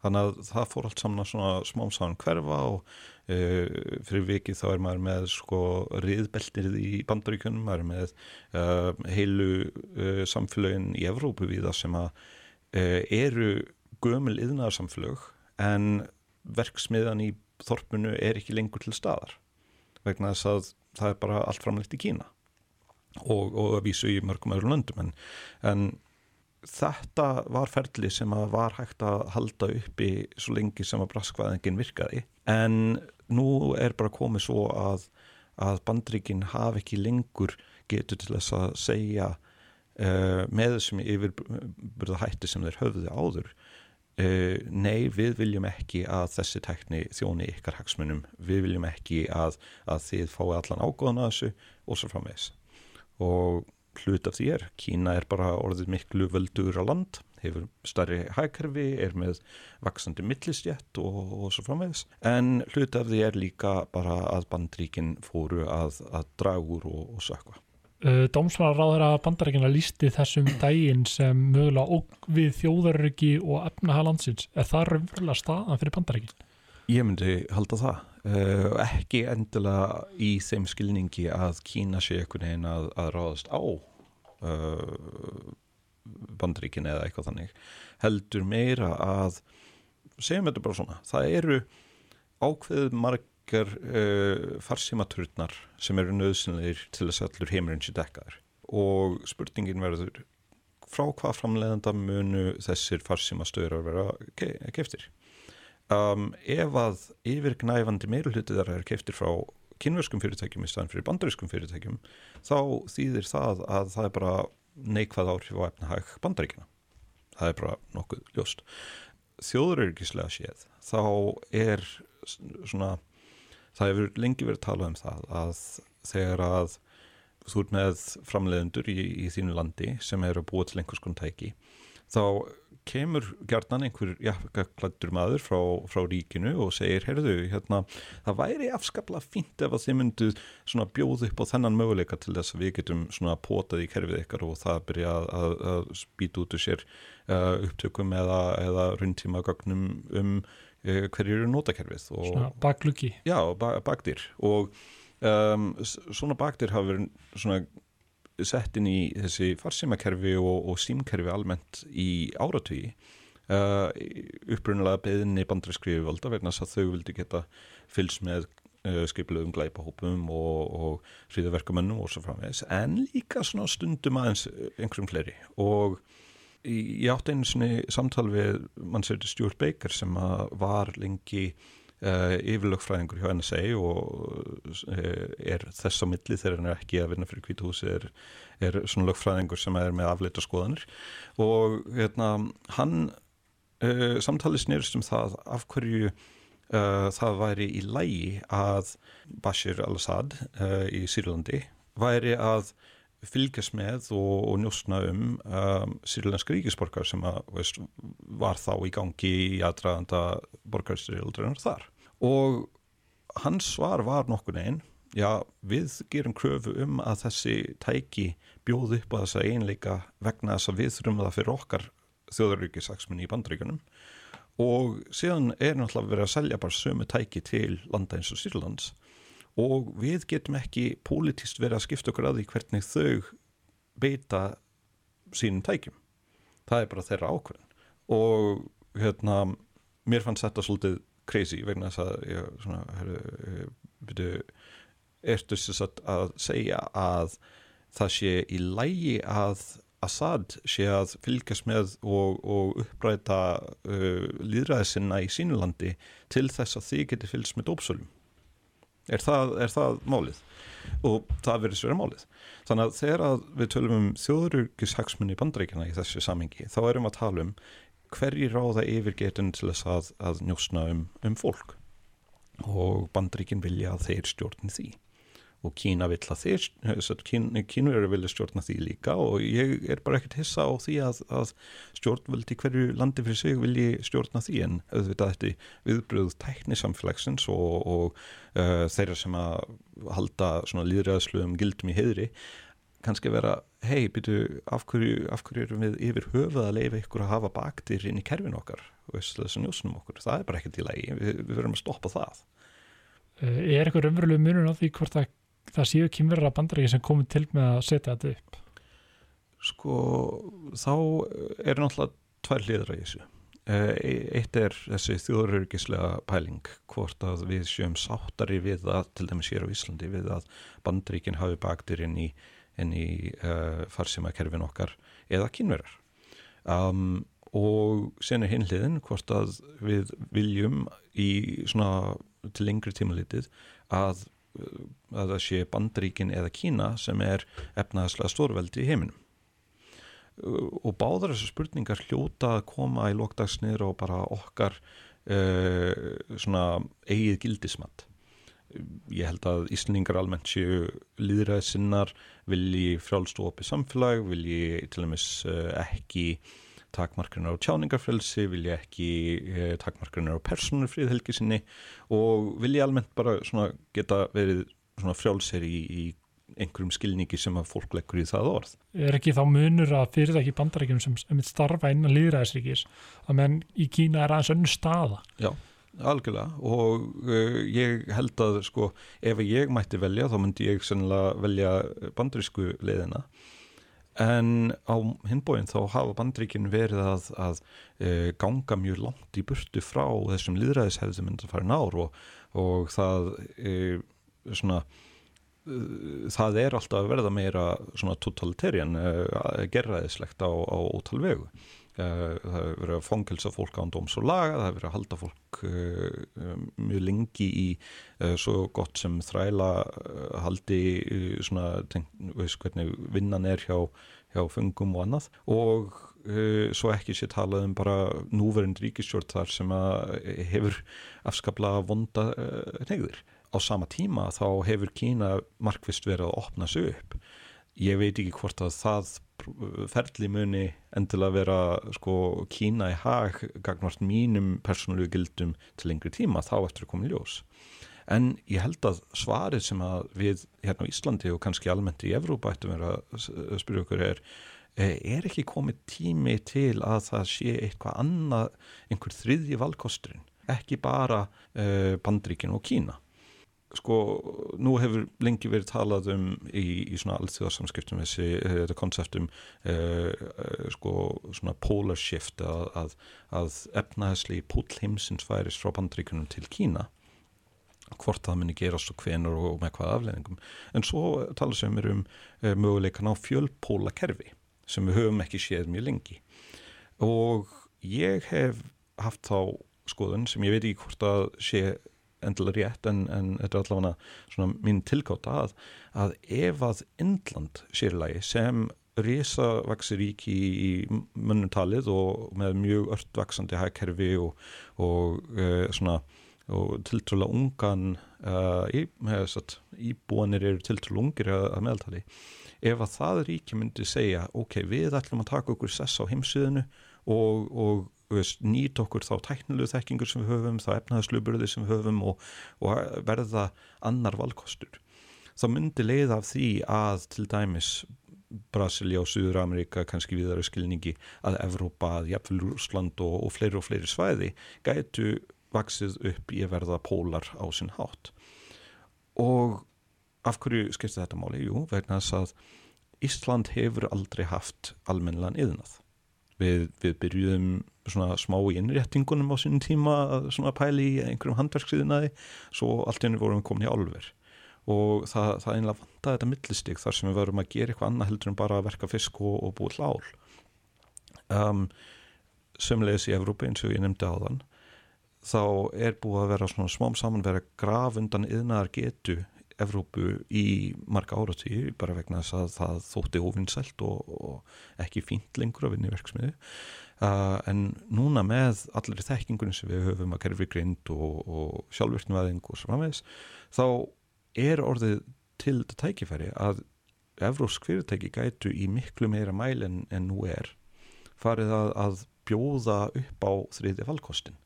Þannig að það fór allt saman svona smám saman hverfa og uh, fyrir vikið þá er maður með sko riðbeltir í bandaríkunum, maður er með uh, heilu uh, samfélögin í Evrópu við það sem að eru gömul yðnaðarsamfélög en verksmiðan í þorpunu er ekki lengur til staðar vegna þess að það er bara allt framleitt í Kína og, og að vísu í mörgum öðrum löndum. En, en þetta var ferli sem að var hægt að halda uppi svo lengi sem að braskvæðingin virkaði. En nú er bara komið svo að, að bandríkin hafi ekki lengur getur til þess að segja uh, með þessum yfirbyrða hætti sem þeir höfðu áður nei, við viljum ekki að þessi tekni þjóni ykkar hagsmunum, við viljum ekki að, að þið fái allan ágóðan að þessu og svo framvegs. Og hlut af því er, Kína er bara orðið miklu völdur á land, hefur starri hægkerfi, er með vaksandi millistjett og, og svo framvegs. En hlut af því er líka bara að bandríkin fóru að, að dragur og, og sökva. Uh, Dómsmálaráður að bandarækina lísti þessum daginn sem mögulega óg við þjóðaröki og efnaha landsins. Er það raunverulega staðan fyrir bandarækin? Ég myndi halda það. Uh, ekki endilega í þeim skilningi að Kína sé einhvern veginn að, að ráðast á uh, bandaríkin eða eitthvað þannig. Heldur meira að, segjum þetta bara svona, það eru ákveðið marg margar uh, farsímaturnar sem eru nöðsynleir til þess að allur heimurinn sé dekkaður. Og spurningin verður frá hvað framleiðanda munu þessir farsímastöður að vera ke keftir um, ef að yfirgnæfandi meirulhutið þar er keiftir frá kynverskum fyrirtækjum í staðan fyrir bandarískum fyrirtækjum þá þýðir það að það er bara neikvað áhrif á efnahag bandaríkina það er bara nokkuð ljóst. Þjóðurörgislega séð þá er svona það hefur lengi verið talað um það að þegar að þú ert með framleiðendur í, í þínu landi sem eru að búa til einhvers konar tæki þá kemur gjarnan einhver jakkaklættur maður frá, frá ríkinu og segir, heyrðu, hérna, það væri afskaplega fínt ef að þið myndu bjóð upp á þennan möguleika til þess að við getum potað í kerfið ykkar og það byrja að, að, að spýta út úr sér uh, upptökum eða, eða rundtíma gagnum um uh, hverju eru svona bakluki. Já, ba bakdýr og um, svona bakdýr hafa verið svona sett inn í þessi farsímakerfi og, og símkerfi almennt í áratví uh, upprunalega beðinni bandræskriði völda vegna þess að þau vildi geta fylgst með uh, skipilegum glæpahópum og, og hriðaverkamönnum og svo framvegs en líka svona stundum aðeins einhverjum fleiri. Og ég átti einu svona samtal við Stuart Baker sem var lengi Uh, yfirlögfræðingur hjá NSA og uh, er þess á milli þegar hann er ekki að vinna fyrir kvítahúsi er, er svona lögfræðingur sem er með afleita skoðanir. Og hérna, hann uh, samtali snýrst um það af hverju það væri í lægi að Bashir al-Assad í Sýrlandi væri að fylgjast með og, og njósna um, um sýrlenska ríkisborgar sem að, veist, var þá í gangi í aðdraðanda borgarstyrjaldurinnar þar. Og hans svar var nokkur einn já við gerum kröfu um að þessi tæki bjóð upp á þessa einleika vegna þess að við þurfum það fyrir okkar þjóðaríkisaksminni í bandríkunum og síðan er náttúrulega verið að selja bara sömu tæki til landa eins og Sýrlands og við getum ekki pólitist verið að skipta okkur að því hvernig þau beita sínum tækjum. Það er bara þeirra ákveðin og hérna mér fannst þetta svolítið crazy vegna þess að ég svona, herru, byrju ertu þess að, að segja að það sé í lægi að Assad sé að fylgjast með og, og uppræta uh, líðræðisina í sínulandi til þess að þið geti fylgst með dópsölum er það, er það málið? Og það verður sverja málið. Þannig að þegar við tölum um þjóðururkishagsmunni bandreikina í þessu samengi þá erum við að tala um hverji ráða yfirgetun til þess að, að njósna um, um fólk. Og bandreikin vilja að þeir stjórn því og Kína vill að þeir Kínu eru vilja stjórna því líka og ég er bara ekkert hissa á því að, að stjórnvöldi hverju landi fyrir sig vilji stjórna því en auðvitað þetta viðbröð tæknisamfélagsins og, og uh, þeirra sem að halda svona líðræðsluðum gildum í heðri kannski vera, hei, byrju af hverju, af hverju erum við yfir höfuð að leifa ykkur að hafa baktir inn í kerfin okkar og þessum njósnum okkur, það er bara ekkert í lagi. Við, við verðum að stoppa það. Uh, Er eitthvað umveruleg munum á því hvort að það séu kynverðar bandaríki sem komið til með að setja þetta upp? Sko, þá er náttúrulega tvær hlýðra í þessu. Eh, eitt er þessi þjóðurörgislega pæling, hvort að við sjöum sáttari við að, til dæmis hér á Íslandi, við að bandaríkin hafi baktir inn í, í uh, farsímakerfin okkar eða kynverðar. Um, og sen er hinliðin hvort að við viljum í svona til lengri tímalítið að að það sé bandríkin eða Kína sem er efnaðslega stórveldi í heiminum. Og báðar þessar spurningar hljóta að koma í lókdagsnir og bara okkar uh, svona eigið gildismat. Ég held að Íslingar almennt séu líðræðsinnar vilji frjálstofi samfélag vilji til dæmis uh, ekki takmarkunar á tjáningarfrelsi, vilja ekki eh, takmarkunar á personurfríðhelgi sinni og vilja almennt bara geta verið frjálsir í, í einhverjum skilningi sem að fólk leggur í það orð. Er ekki þá munur að fyrirtæki bandarækjum sem, sem starfa innan líðræðisríkis að menn í Kína er aðeins önnu staða? Já, algjörlega og uh, ég held að sko ef ég mætti velja þá myndi ég sennilega velja bandarísku leiðina en á hinbóin þá hafa bandríkin verið að, að e, ganga mjög langt í burtu frá þessum líðræðishefðum en það fari nár og, og það e, svona e, það er alltaf að verða meira totalitarian gerraðislegt á, á ótal vegu það hefur verið að fangilsa fólk án dóms og laga, það hefur verið að halda fólk uh, mjög lengi í uh, svo gott sem þræla haldi svona, tenk, veist hvernig vinnan er hjá, hjá fungum og annað og svo ekki sé talað um bara núverend ríkistjórn þar sem hefur afskapla vonda neyður. Á sama tíma þá hefur Kína markvist verið að opna sig upp ég veit ekki hvort að það ferli muni endilega vera sko kína í hag gagnvart mínum persónulegu gildum til lengri tíma þá eftir að koma í ljós. En ég held að svarið sem að við hérna á Íslandi og kannski almennt í Evrópa ættum vera að spyrja okkur er e, er ekki komið tími til að það sé eitthvað annað einhver þriðji valkosturinn ekki bara uh, Bandríkin og Kína sko, nú hefur lengi verið talað um í, í svona allþjóðarsamskiptum þessi, þetta konseptum uh, uh, sko, svona polar shift að, að, að efnaðsli púl heimsins færis frá bandríkunum til Kína hvort það muni gerast og hvenur og með hvað afleðingum en svo tala sem er um uh, möguleikan á fjölpóla kerfi sem við höfum ekki séð mjög lengi. Og ég hef haft þá skoðun sem ég veit ekki hvort að sé endilega rétt en, en þetta er allavega svona mín tilgáta að, að ef að Indland sérlægi sem risavaksaríki í munnumtalið og með mjög öllvaksandi hægkerfi og, og uh, og tiltrúlega ungan uh, í, íbúanir eru tiltrúlega ungir að, að meðaltali ef að það ríki myndi segja ok, við ætlum að taka okkur sess á heimsviðinu og, og nýta okkur þá tæknilegu þekkingur sem við höfum, þá efnaðsluburði sem við höfum og, og verða annar valkostur. Þá myndi leiða af því að til dæmis Brasilia og Suður Amerika kannski viðar skilningi að Evrópa, að jafnvel Úsland og, og fleiri og fleiri svæði gætu vaksið upp í að verða pólar á sinn hátt. Og af hverju skiptir þetta máli? Jú, vegna þess að Ísland hefur aldrei haft almennilegan yðnað. Við, við byrjuðum svona smá í innréttingunum á sínum tíma svona pæli í einhverjum handverksiðinaði svo allt henni vorum við komin í álver. Og það, það einlega vandaði þetta millistig þar sem við verum að gera eitthvað annað heldur en bara að verka fisk og, og búið hlál um, sömleis í Evrópi eins og ég nefndi á þann þá er búið að vera svona smám saman vera graf undan yðnaðar getu Evrópu í marga áratí bara vegna þess að það þótti ofinsælt og, og ekki fínt lengur að vinna í verksmiðu Uh, en núna með allir þekkingunum sem við höfum að kerfi grind og, og sjálfvirknuvæðing og svo framvegs þá er orðið til þetta tækifæri að evrósk fyrirtæki gætu í miklu meira mæl en, en nú er farið að, að bjóða upp á þriði valkostin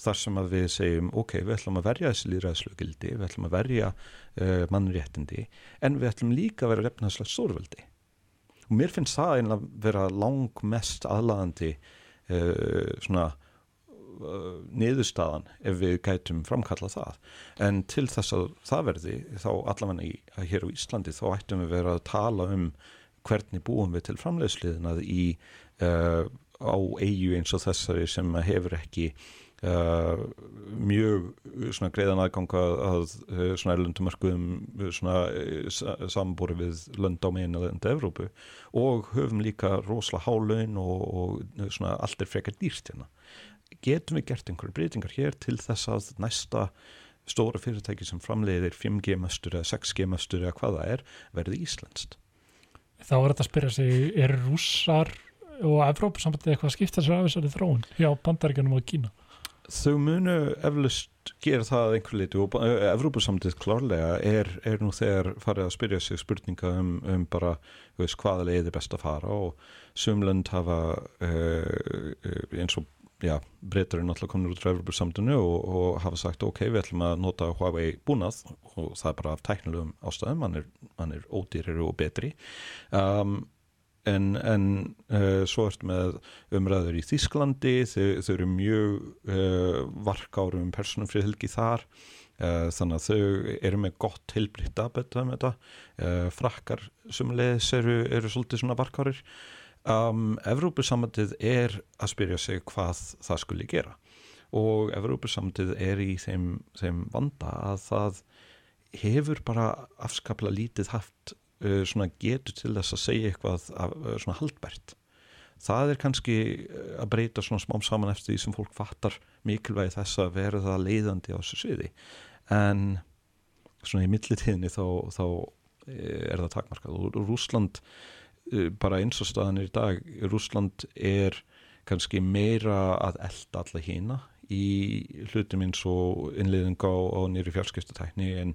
þar sem að við segjum ok, við ætlum að verja þessi líðræðslugildi, við ætlum að verja uh, mannréttindi en við ætlum líka að vera refnaðslega stórveldi. Og mér finnst það einlega vera lang mest aðlagandi uh, svona uh, niðurstaðan ef við gætum framkalla það. En til þess að það verði þá allavega hér á Íslandi þá ættum við vera að tala um hvernig búum við til framleiðsliðnað í uh, á eigu eins og þessari sem hefur ekki Uh, mjög svona greiðan aðganga að uh, svona erlundumarkuðum svona sambúri við lönd á meina enda Evrópu. Og höfum líka rosalega hálaun og, og svona allt er frekar dýrt hérna. Getum við gert einhverju breytingar hér til þess að næsta stóra fyrirtæki sem framleiðir 5G mestur eða 6G mestur eða hvaða er verði íslenskt? Þá er þetta að spyrja sig er rússar og Evrópusambandið eitthvað að skipta sér af þessari þróun hjá bandaríkanum og Kína Þau munu eflust gera það einhver liti og Evrópusamtið klárlega er, er nú þegar farið að spyrja sig spurninga um, um bara veist, hvaða leiði best að fara og sumlönd hafa uh, eins og já, breytar er náttúrulega komin út frá Evrópusamtinu og, og hafa sagt ok, við ætlum að nota Huawei búnað og það er bara af tæknilegum ástæðum, hann er, er ódýrir og betri. Um, en, en uh, svo ertu með umræður í Þísklandi þau, þau eru mjög uh, varkárum um personumfriðhelgi þar uh, þannig að þau eru með gott heilbritt aðbetta með þetta. Frakkar sem leðis eru, eru svolítið svona varkárir. Um, Evrópusamandið er að spyrja sig hvað það skulle gera. Og Evrópusamandið er í þeim, þeim vanda að það hefur bara afskapla lítið haft uh, getur til þess að segja eitthvað af, uh, svona haldbært. Það er kannski eh, að breyta svona smám saman eftir því sem fólk fattar mikilvægi þess að verða leiðandi á þessu sviði. En svona í millitíðinni þá, þá eh, er það takmarkað. Og Rúsland eh, bara eins og staðan er í dag Rúsland er kannski meira að elda alla hína í hlutum eins og innliðing á, á nýri fjárskiptutækni en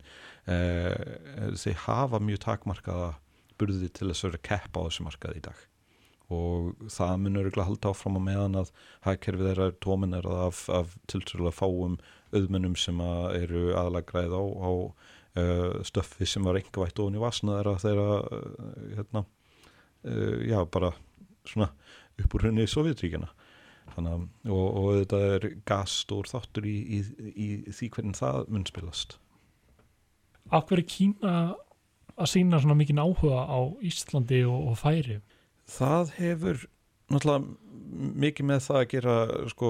uh, þeir hafa mjög takmarkaða burði til þess að vera kepp á þessu markaði í dag. Og það munur ekki að halda áfram á meðan að þeirra er tóminar af, af tiltrúlega fáum auðmennum sem að eru aðalega græð á, á uh, stöffi sem var enga vægt ofin í vasna þeirra þeirra uh, hérna, uh, já bara svona upp úr henni í Sovjetríkina Þannig, og, og þetta er gasstór þáttur í, í, í því hvernig það mun spilast Akkur er Kína að sína svona mikið áhuga á Íslandi og, og færi? Það hefur náttúrulega mikið með það að gera sko,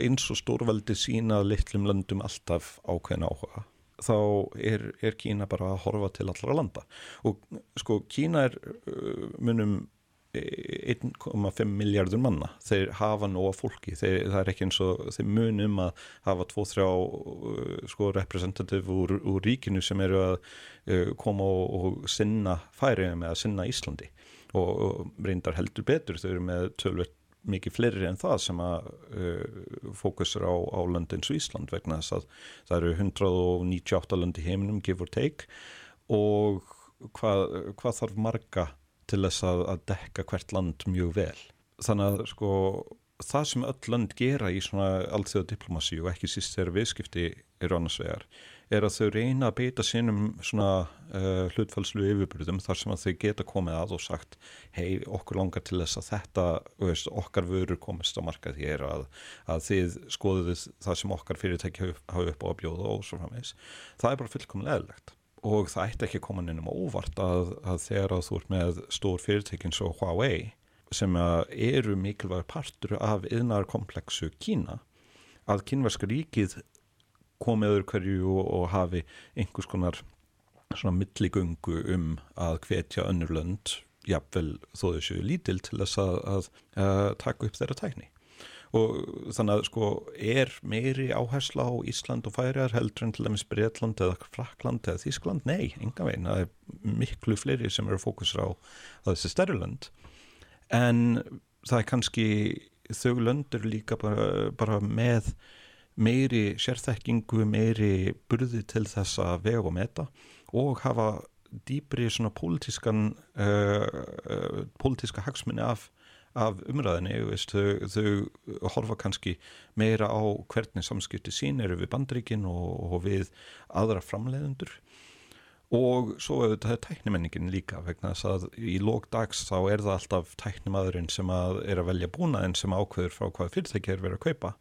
eins og stórveldi sína litlum löndum alltaf ákveðin áhuga þá er, er Kína bara að horfa til allra landa og sko Kína er munum 1,5 miljardur manna. Þeir hafa nóga fólki. Þeir, það er ekki eins og þeir munum að hafa 2-3 uh, sko representativ úr, úr ríkinu sem eru að uh, koma og, og sinna færiðum eða sinna Íslandi. Og, og reyndar heldur betur þau eru með tölvöld mikið fleiri en það sem að uh, fókusur á, á löndins og Ísland vegna þess að það eru 198 lönd í heiminum give or take. Og hvað, hvað þarf marga til þess að, að dekka hvert land mjög vel. Þannig að sko það sem öll land gera í svona allþjóða diplomasi og ekki síst þegar viðskipti eru annars vegar er að þau reyna að beita sínum svona uh, hlutfælslu yfirbyrðum þar sem að þau geta komið að og sagt hei okkur langar til þess að þetta veist, okkar vörur komist á markað hér að, að þið skoðuð það sem okkar fyrirtæki hafa upp á að bjóða og svo framvegs. Það er bara fullkomlega eðlegt og það ætti ekki að koma nefnum óvart að, að þegar að þú ert með stór fyrirtekin svo Huawei sem eru mikilvægur partur af yðnarkomplexu Kína að kynverska ríkið komiður hverju og, og hafi einhvers konar svona milligöngu um að hvetja önnurlönd jafnvel þó þessu lítil til þess að, að, að taka upp þeirra tækni og þannig að sko er meiri áhersla á Ísland og færiðar heldur en til dæmis Breitland eða Frakland eða Þískland, nei, enga veginn. Það er miklu fleiri sem eru fókusur á þessi stærrland en það er kannski þau löndur líka bara, bara með meiri sérþekkingu, meiri burði til þess að vega og meta og hafa dýbri svona pólitískan uh, uh, pólitíska hagsmunni af af umræðinni, veist, þau, þau horfa kannski meira á hvernig samskipti sín eru við bandríkin og, og við aðra framleiðendur. Og svo auðvitað er tæknimenningin líka vegna þess að í lókdags þá er það alltaf tæknimaðurinn sem að er að velja búnaðin sem ákveður frá hvað fyrirtæki er verið að kaupa.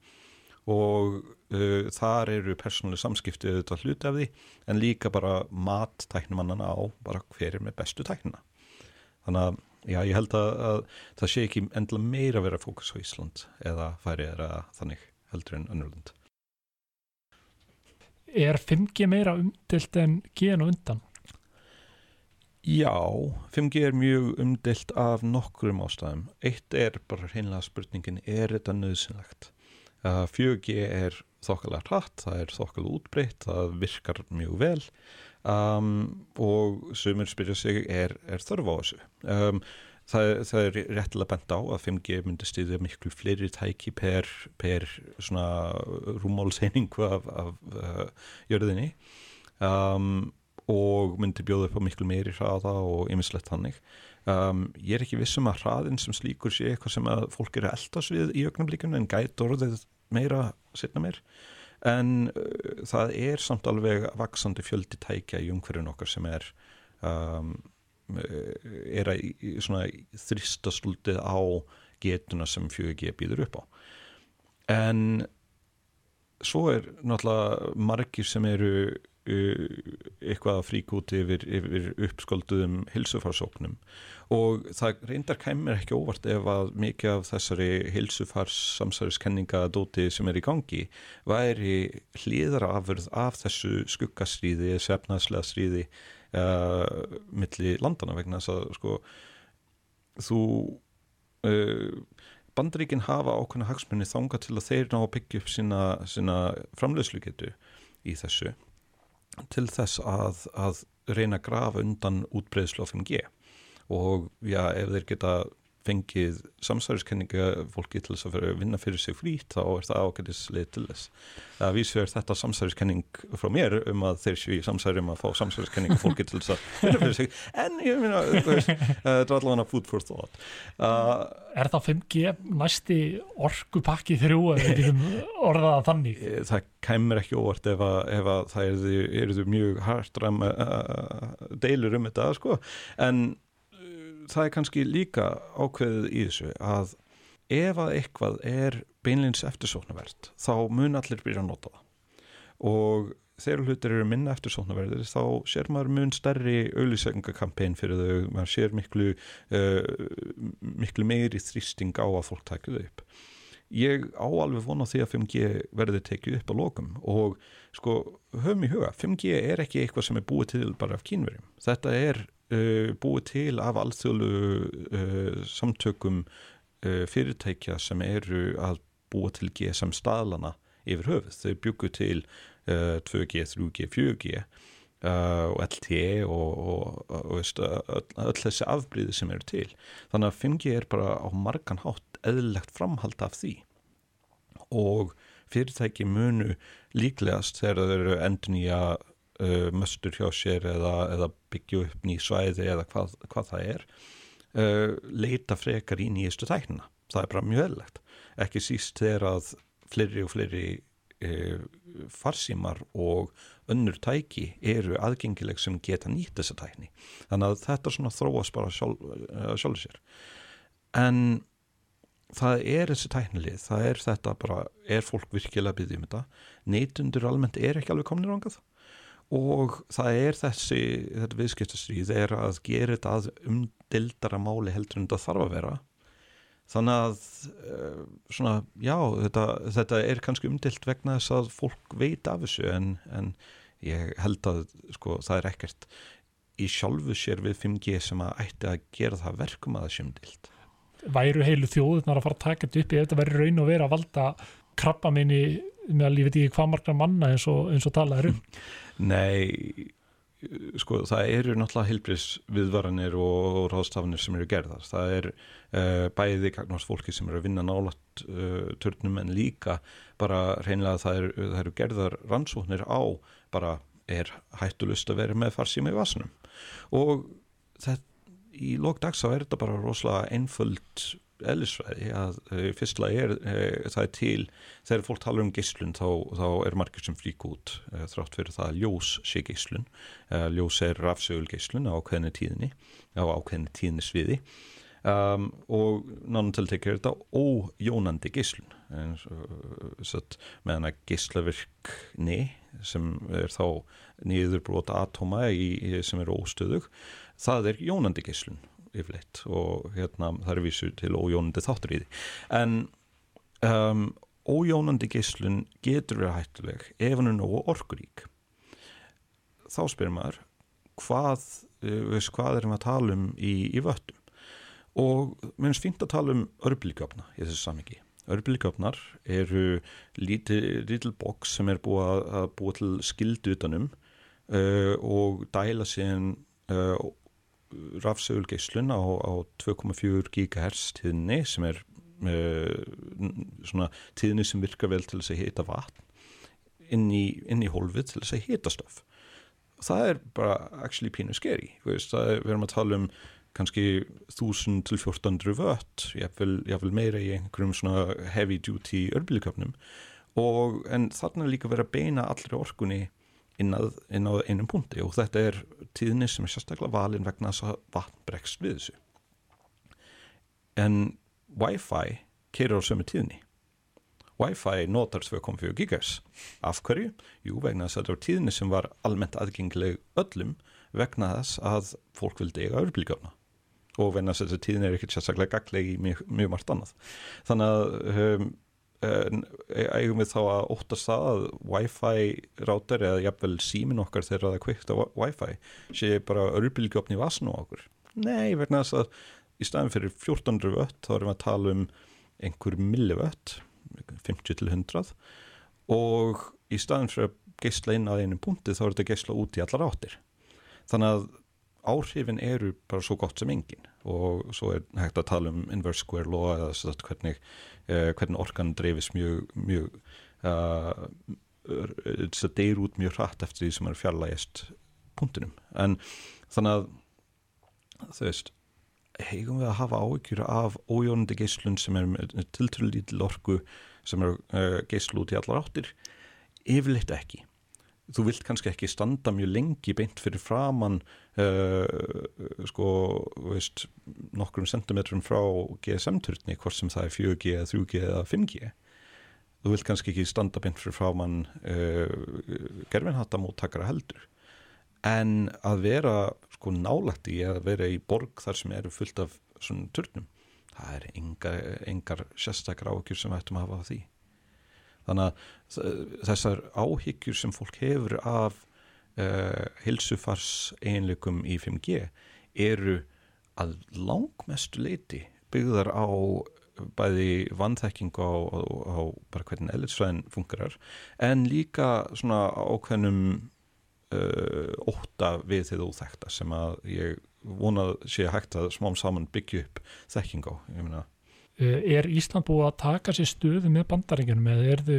Og uh, þar eru persónuleg samskipti auðvitað hluti af því en líka bara mat tæknimannana á bara hver er með bestu tæknina. Þannig að Já, ég held að, að það sé ekki endla meira að vera fókus á Ísland eða færi eða þannig heldur en önnurlund. Er 5G meira umdilt en gen og undan? Já, 5G er mjög umdilt af nokkrum ástæðum. Eitt er bara hreinlega spurningin, er þetta nöðsynlegt? 4G er þokkalega hratt, það er þokkalega útbreytt, það virkar mjög vel um, og sumir spyrja sig er, er þörf á þessu? Um, það, það er réttilega bent á að 5G myndi stýðja miklu fleiri tæki per, per rúmálseiningu af, af uh, jörðinni. Um, og myndi bjóða upp á miklu meiri hraða og ymmislegt þannig. Um, ég er ekki vissum að hraðin sem slíkur sé eitthvað sem að fólk eru eldast við í ögnumlíkunum en gæt orðið meira setna meir en uh, það er samt alveg vaksandi fjöldi tækja í umhverjum okkar sem er um, er að þristastúldið á getuna sem 4G býður upp á. En svo er náttúrulega margir sem eru eitthvað að frík út yfir, yfir uppskolduðum hilsufarsóknum og það reyndar kæmur ekki óvart ef að mikið af þessari hilsufars samsæðiskenningadóti sem er í gangi væri hlýðara afurð af þessu skuggastríði, sefnaðslega stríði uh, milli landana vegna þess að sko þú uh, bandaríkin hafa ákveðna hagsmunni þanga til að þeir ná að byggja upp sína, sína framleiðslugetu í þessu til þess að, að reyna að grafa undan útbreyðslu á 5G og já, ef þeir geta fengið samsæriskenninga fólki til þess að að vinna fyrir sig frít þá er það ágætisleið til þess. Að vísu er þetta samsæriskenning frá mér um að þeir séu í samsæri um að fá samsæriskenninga fólki til þess að vinna fyrir sig. En ég meina, þetta er allavega food for thought. Uh, Er það 5G næsti orkupakki þrjú eða við getum orðaða þannig? Það kæmur ekki óvart ef að, ef að það eru, eru mjög hartram uh, deilur um þetta sko. En það er kannski líka ákveðið í þessu að ef að eitthvað er beinleins eftirsóknarvert þá mun allir byrja að nota það. Og þegar hlutir eru minna eftirsóknarverðir þá sér maður mun stærri auðlýsengakampæn fyrir þau, maður sér miklu, uh, miklu meiri þrýsting á að fólk takja þau upp. Ég á alveg vona því að 5G verði tekið upp á lokum og sko höfum í huga 5G er ekki eitthvað sem er búið til bara af kínverjum. Þetta er uh, búið til af alþjóðlu uh, samtökum uh, fyrirtækja sem eru að búa til GSM staðlana yfir höfuð. Þau byggu til 2G, 3G, 4G og LTE og, og, og öll þessi afbríði sem eru til. Þannig að 5G er bara á margan hátt eðlilegt framhald af því og fyrirtæki munu líklegast þegar þau eru endur nýja uh, möstur hjá sér eða, eða byggja upp ný svæði eða hvað, hvað það er uh, leita frekar í nýjastu tæknina. Það er bara mjög eðlegt ekki síst þegar að fleiri og fleiri uh, farsímar og önnur tæki eru aðgengileg sem geta nýtt þessa tækni. Þannig að þetta svona þróast bara sjálf, uh, sjálfur sér. En það er þessi tæknilið, það er þetta bara, er fólk virkilega byggja um þetta? Neytundur almennt er ekki alveg komnir ángað og það er þessi þetta viðskiptastríð er að gera þetta að umdildara máli heldur en þetta þarf að vera. Þannig að uh, svona, já, þetta, þetta er kannski umdild vegna þess að fólk veit af þessu en, en ég held að sko, það er ekkert í sjálfu sér við 5G sem að ætti að gera það verkum að það sé umdild Væru heilu þjóðunar að fara að taka þetta upp ef þetta verður raun og vera að valda krabba minni ég veit ekki hvað margra manna eins og, eins og talaður um Nei, sko það eru náttúrulega heilbris viðvaranir og, ráðstafanir sem eru gerðar. Það er uh, bæði gagnast fólki sem eru að vinna nálat uh, eh, törnum en líka bara reynilega það eru, það eru gerðar rannsóknir á bara er hættulust að vera með farsíma í vasunum og þetta í lókdags þá er þetta bara rosalega einföld eðlisfræði að uh, fyrstlega er uh, það er til, þegar fólk tala um geyslun þá, þá er margir sem frík út uh, þrátt fyrir það að ljós sé geyslun ljós er rafsögul geyslun á ákveðinu tíðinni á ákveðinu tíðinni sviði um, og náttúrulega tiltekir er þetta ójónandi geyslun meðan að geyslavirkni sem er þá nýðurbróta atóma sem er óstöðug það er jónandi geyslun yfirleitt og hérna það er vísu til ójónandi þáttur í því. En um, ójónandi geyslun getur verið hættuleg ef hann er nógu orkurík. Þá spyrir maður hvað, eh, veist, hvað erum við að tala um í, í vöttum? Og mér finnst fínt að tala um örblíkjöfna í þessu samingi örblíkjöfnar eru lítil boks sem er búið að búa til skildu utanum uh, og dæla síðan uh, rafsögulgeislun á, á 2,4 GHz tíðinni sem er uh, svona tíðinni sem virkar vel til þess að hita vatn inn í, inn í hólfið til þess að hita stöf það er bara actually pínu skeri við erum að tala um kannski 1000 til 1400 vött jáfnvel meira í einhverjum svona heavy duty örbíliköpnum og en þarna líka vera að beina allri orkunni inn, að, inn á einum punkti og þetta er tíðinni sem er sérstaklega valin vegna þess að vatn bregst við þessu. En Wi-Fi keirir á sömu tíðinni Wi-Fi notar 2.4 GHz af hverju? Jú, vegna þess að þetta var tíðinni sem var almennt aðgengileg öllum vegna þess að fólk vildi eiga örblíkjána og vegna þess að þetta tíðinni er ekkert sérstaklega gagleg í mjög, mjög margt annað. Þannig að um, eigum við þá að óttast það að Wi-Fi rátar eða jafnvel símin okkar þegar það kvikt á Wi-Fi sé bara örbylgjöfni vasn á okkur? Nei, verðan þess að í staðin fyrir 1400 vött þá erum við að tala um einhver millivött 50 til 100 og í staðin fyrir að geysla inn að einu punkti þá er þetta geysla út í allar áttir. Þannig að áhrifin eru bara svo gott sem engin. Og svo er hægt að tala um inverse square law eða sagt, hvernig, uh, hvernig orkan dreifis mjög, mjög uh, það deyr út mjög hratt eftir því sem er fjarlægist punktinum. En þannig að þú veist heigum við að hafa áhyggjur af ójónandi geyslun sem er tiltrúlega lítil orku sem er uh, geyslu út í allar áttir? Yfirleitt ekki þú vilt kannski ekki standa mjög lengi beint fyrir framann uh, sko, veist nokkrum sentimetrum frá GSM-turni hvort sem það er 4G, 3G eða 5G þú vilt kannski ekki standa beint fyrir framann uh, gerfinhattamóttakara heldur. En að vera sko nálægt í að vera í borg þar sem eru fullt af svona turnum það er engar, sérstakar áhyggjur sem ættum að hafa því þannig að þessar áhyggjur sem fólk hefur af uh, hilsufars einleikum í 5G eru að langmestu leiti byggðar á bæði vannþekking á, á, á bara hvernig elitsvæðin fungerar en líka svona ákveðnum uh, óta við þið óþekta sem að ég vonað sé hægt að smám saman byggja upp þekking á, ég meina Er Ísland búið að taka sér stöðu með bandaríkjunum eða er þau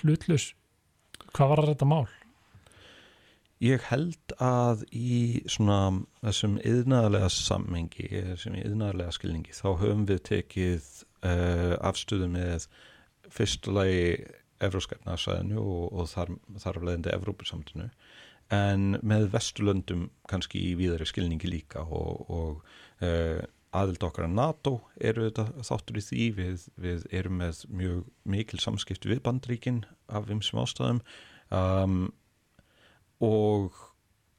hlutlus? Hvað var þetta mál? Ég held að í svona þessum yðnaðarlega sammengi, þessum yðnaðarlega skilningi, þá höfum við tekið uh, afstöðu með fyrstulegi Evróskæfnarsæðinu og, og þar, þar af leiðandi Evrópusamtinu en með Vesturlöndum kannski í víðari skilningi líka og, og uh, aðild okkar að NATO eru þetta þáttur í því. Við, við erum með mjög mikil samskipti við bandríkin af vimsum ástæðum. Um, og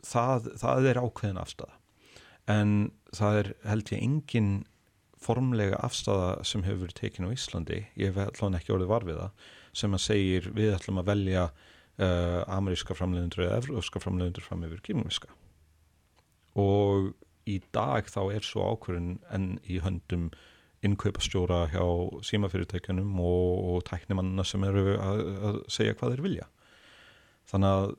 það, það er ákveðin afstæða en það er held ég engin formlega afstæða sem hefur verið tekin á Íslandi ég hef allan ekki orðið varfiða sem að segir við ætlum að velja uh, ameríska framleiðundur eða evróska framleiðundur fram yfir kýmumíska og í dag þá er svo ákvörðin enn í höndum innkaupastjóra hjá símafyrirtækjunum og, og tæknimanna sem eru að, að segja hvað þeir vilja. Þannig að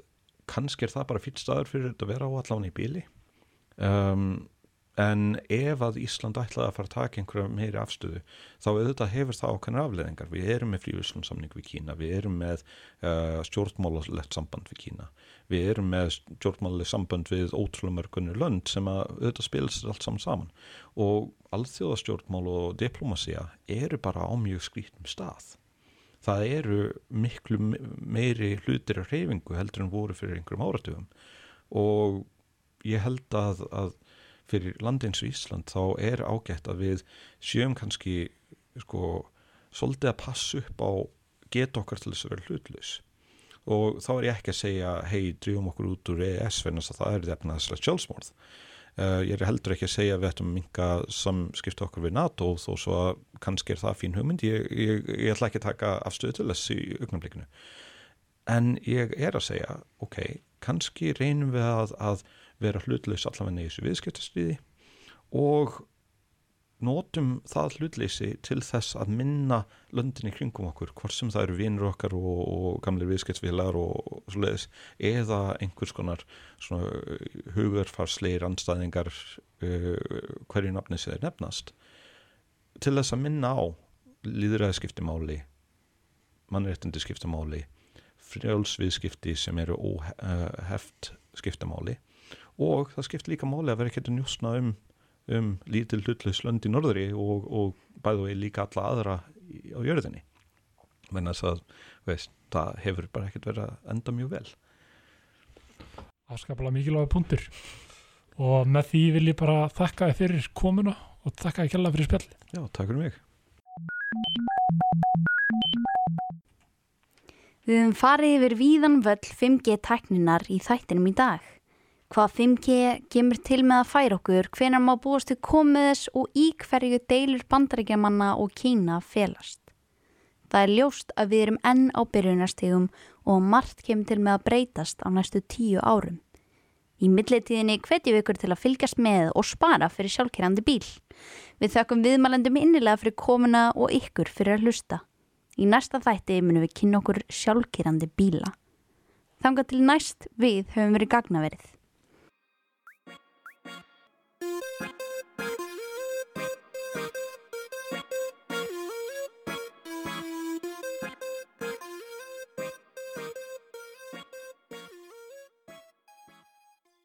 kannski er það bara fýtt staður fyrir þetta að vera á allan í bíli um, en ef að Ísland ætlaði að fara að taka einhverja meiri afstöðu þá auðvitað hefur það ákveðnar afleðingar við erum með frívíslunsamning við Kína við erum með uh, stjórnmálalegt samband við Kína við erum með stjórnmálalegt samband við ótrúlega mörgunni lönd sem að auðvitað spilast allt saman saman. Og alþjóðastjórnmál og diplomasiða eru bara á mjög skrítum stað. Það eru miklu meiri hlutir af reyfingu heldur en voru fyrir einhverjum áratugum. Og ég held að, að fyrir landi eins og Ísland þá er ágætt að við sjöum kannski sko svolítið að passa upp á geta okkar til þess að vera hlutlaus og þá er ég ekki að segja hei, drýjum okkur út úr EES þess að það er þefna þesslega sjálfsmórð uh, ég er heldur ekki að segja að við ættum minga samskipta okkur við NATO þó svo að kannski er það fín hugmynd. Ég, ég, ég ætla ekki að taka afstöðu til þess í augnablikinu. En ég er að segja, ok kannski reynum við að, að vera hlutlaus allavega í þessu viðskiptastriði og notum það hlutleysi til þess að minna löndin í kringum okkur, hvort sem það eru vinnur okkar og, og gamlir viðskiptsvilar og, og svoleiðis, eða einhvers konar hugarfarsleir anstæðingar uh, hverju nafni sem þeir nefnast. Til þess að minna á líðræðskiptimáli mannréttindi skiptamáli frjálsviðskipti sem eru óheft skiptamáli og það skipt líka máli að vera ekki að njúsna um, um lítil hlutlaus lönd í norðri og, og bæðu við líka alla aðra í, á jörðinni. Menn að það, veist, það hefur bara ekkert verið að enda mjög vel. Afskaplega mikilvæga punktur. Og með því vil ég bara þakka þið fyrir komuna og þakka þið kjalla fyrir spjall Já, takk fyrir mig. Við höfum farið yfir víðan völl 5G tækninar í þættinum í dag. Hvað 5G kemur til með að færa okkur, hvenar má búast við komið þess og í hverju deilur bandaríkjamanna og Kína felast. Það er ljóst að við erum enn á byrjunastegum og margt kemur til með að breytast á næstu tíu árum. Í millitíðinni hvetjum við ykkur til að fylgjast með og spara fyrir sjálfkerrandi bíl. Við þökkum viðmælendum innilega fyrir komuna og ykkur fyrir að hlusta. Í næsta þætti munum við kynna okkur sjálfkerrandi bíla. Þanga til næst við höfum verið gagnaverið. Thank you.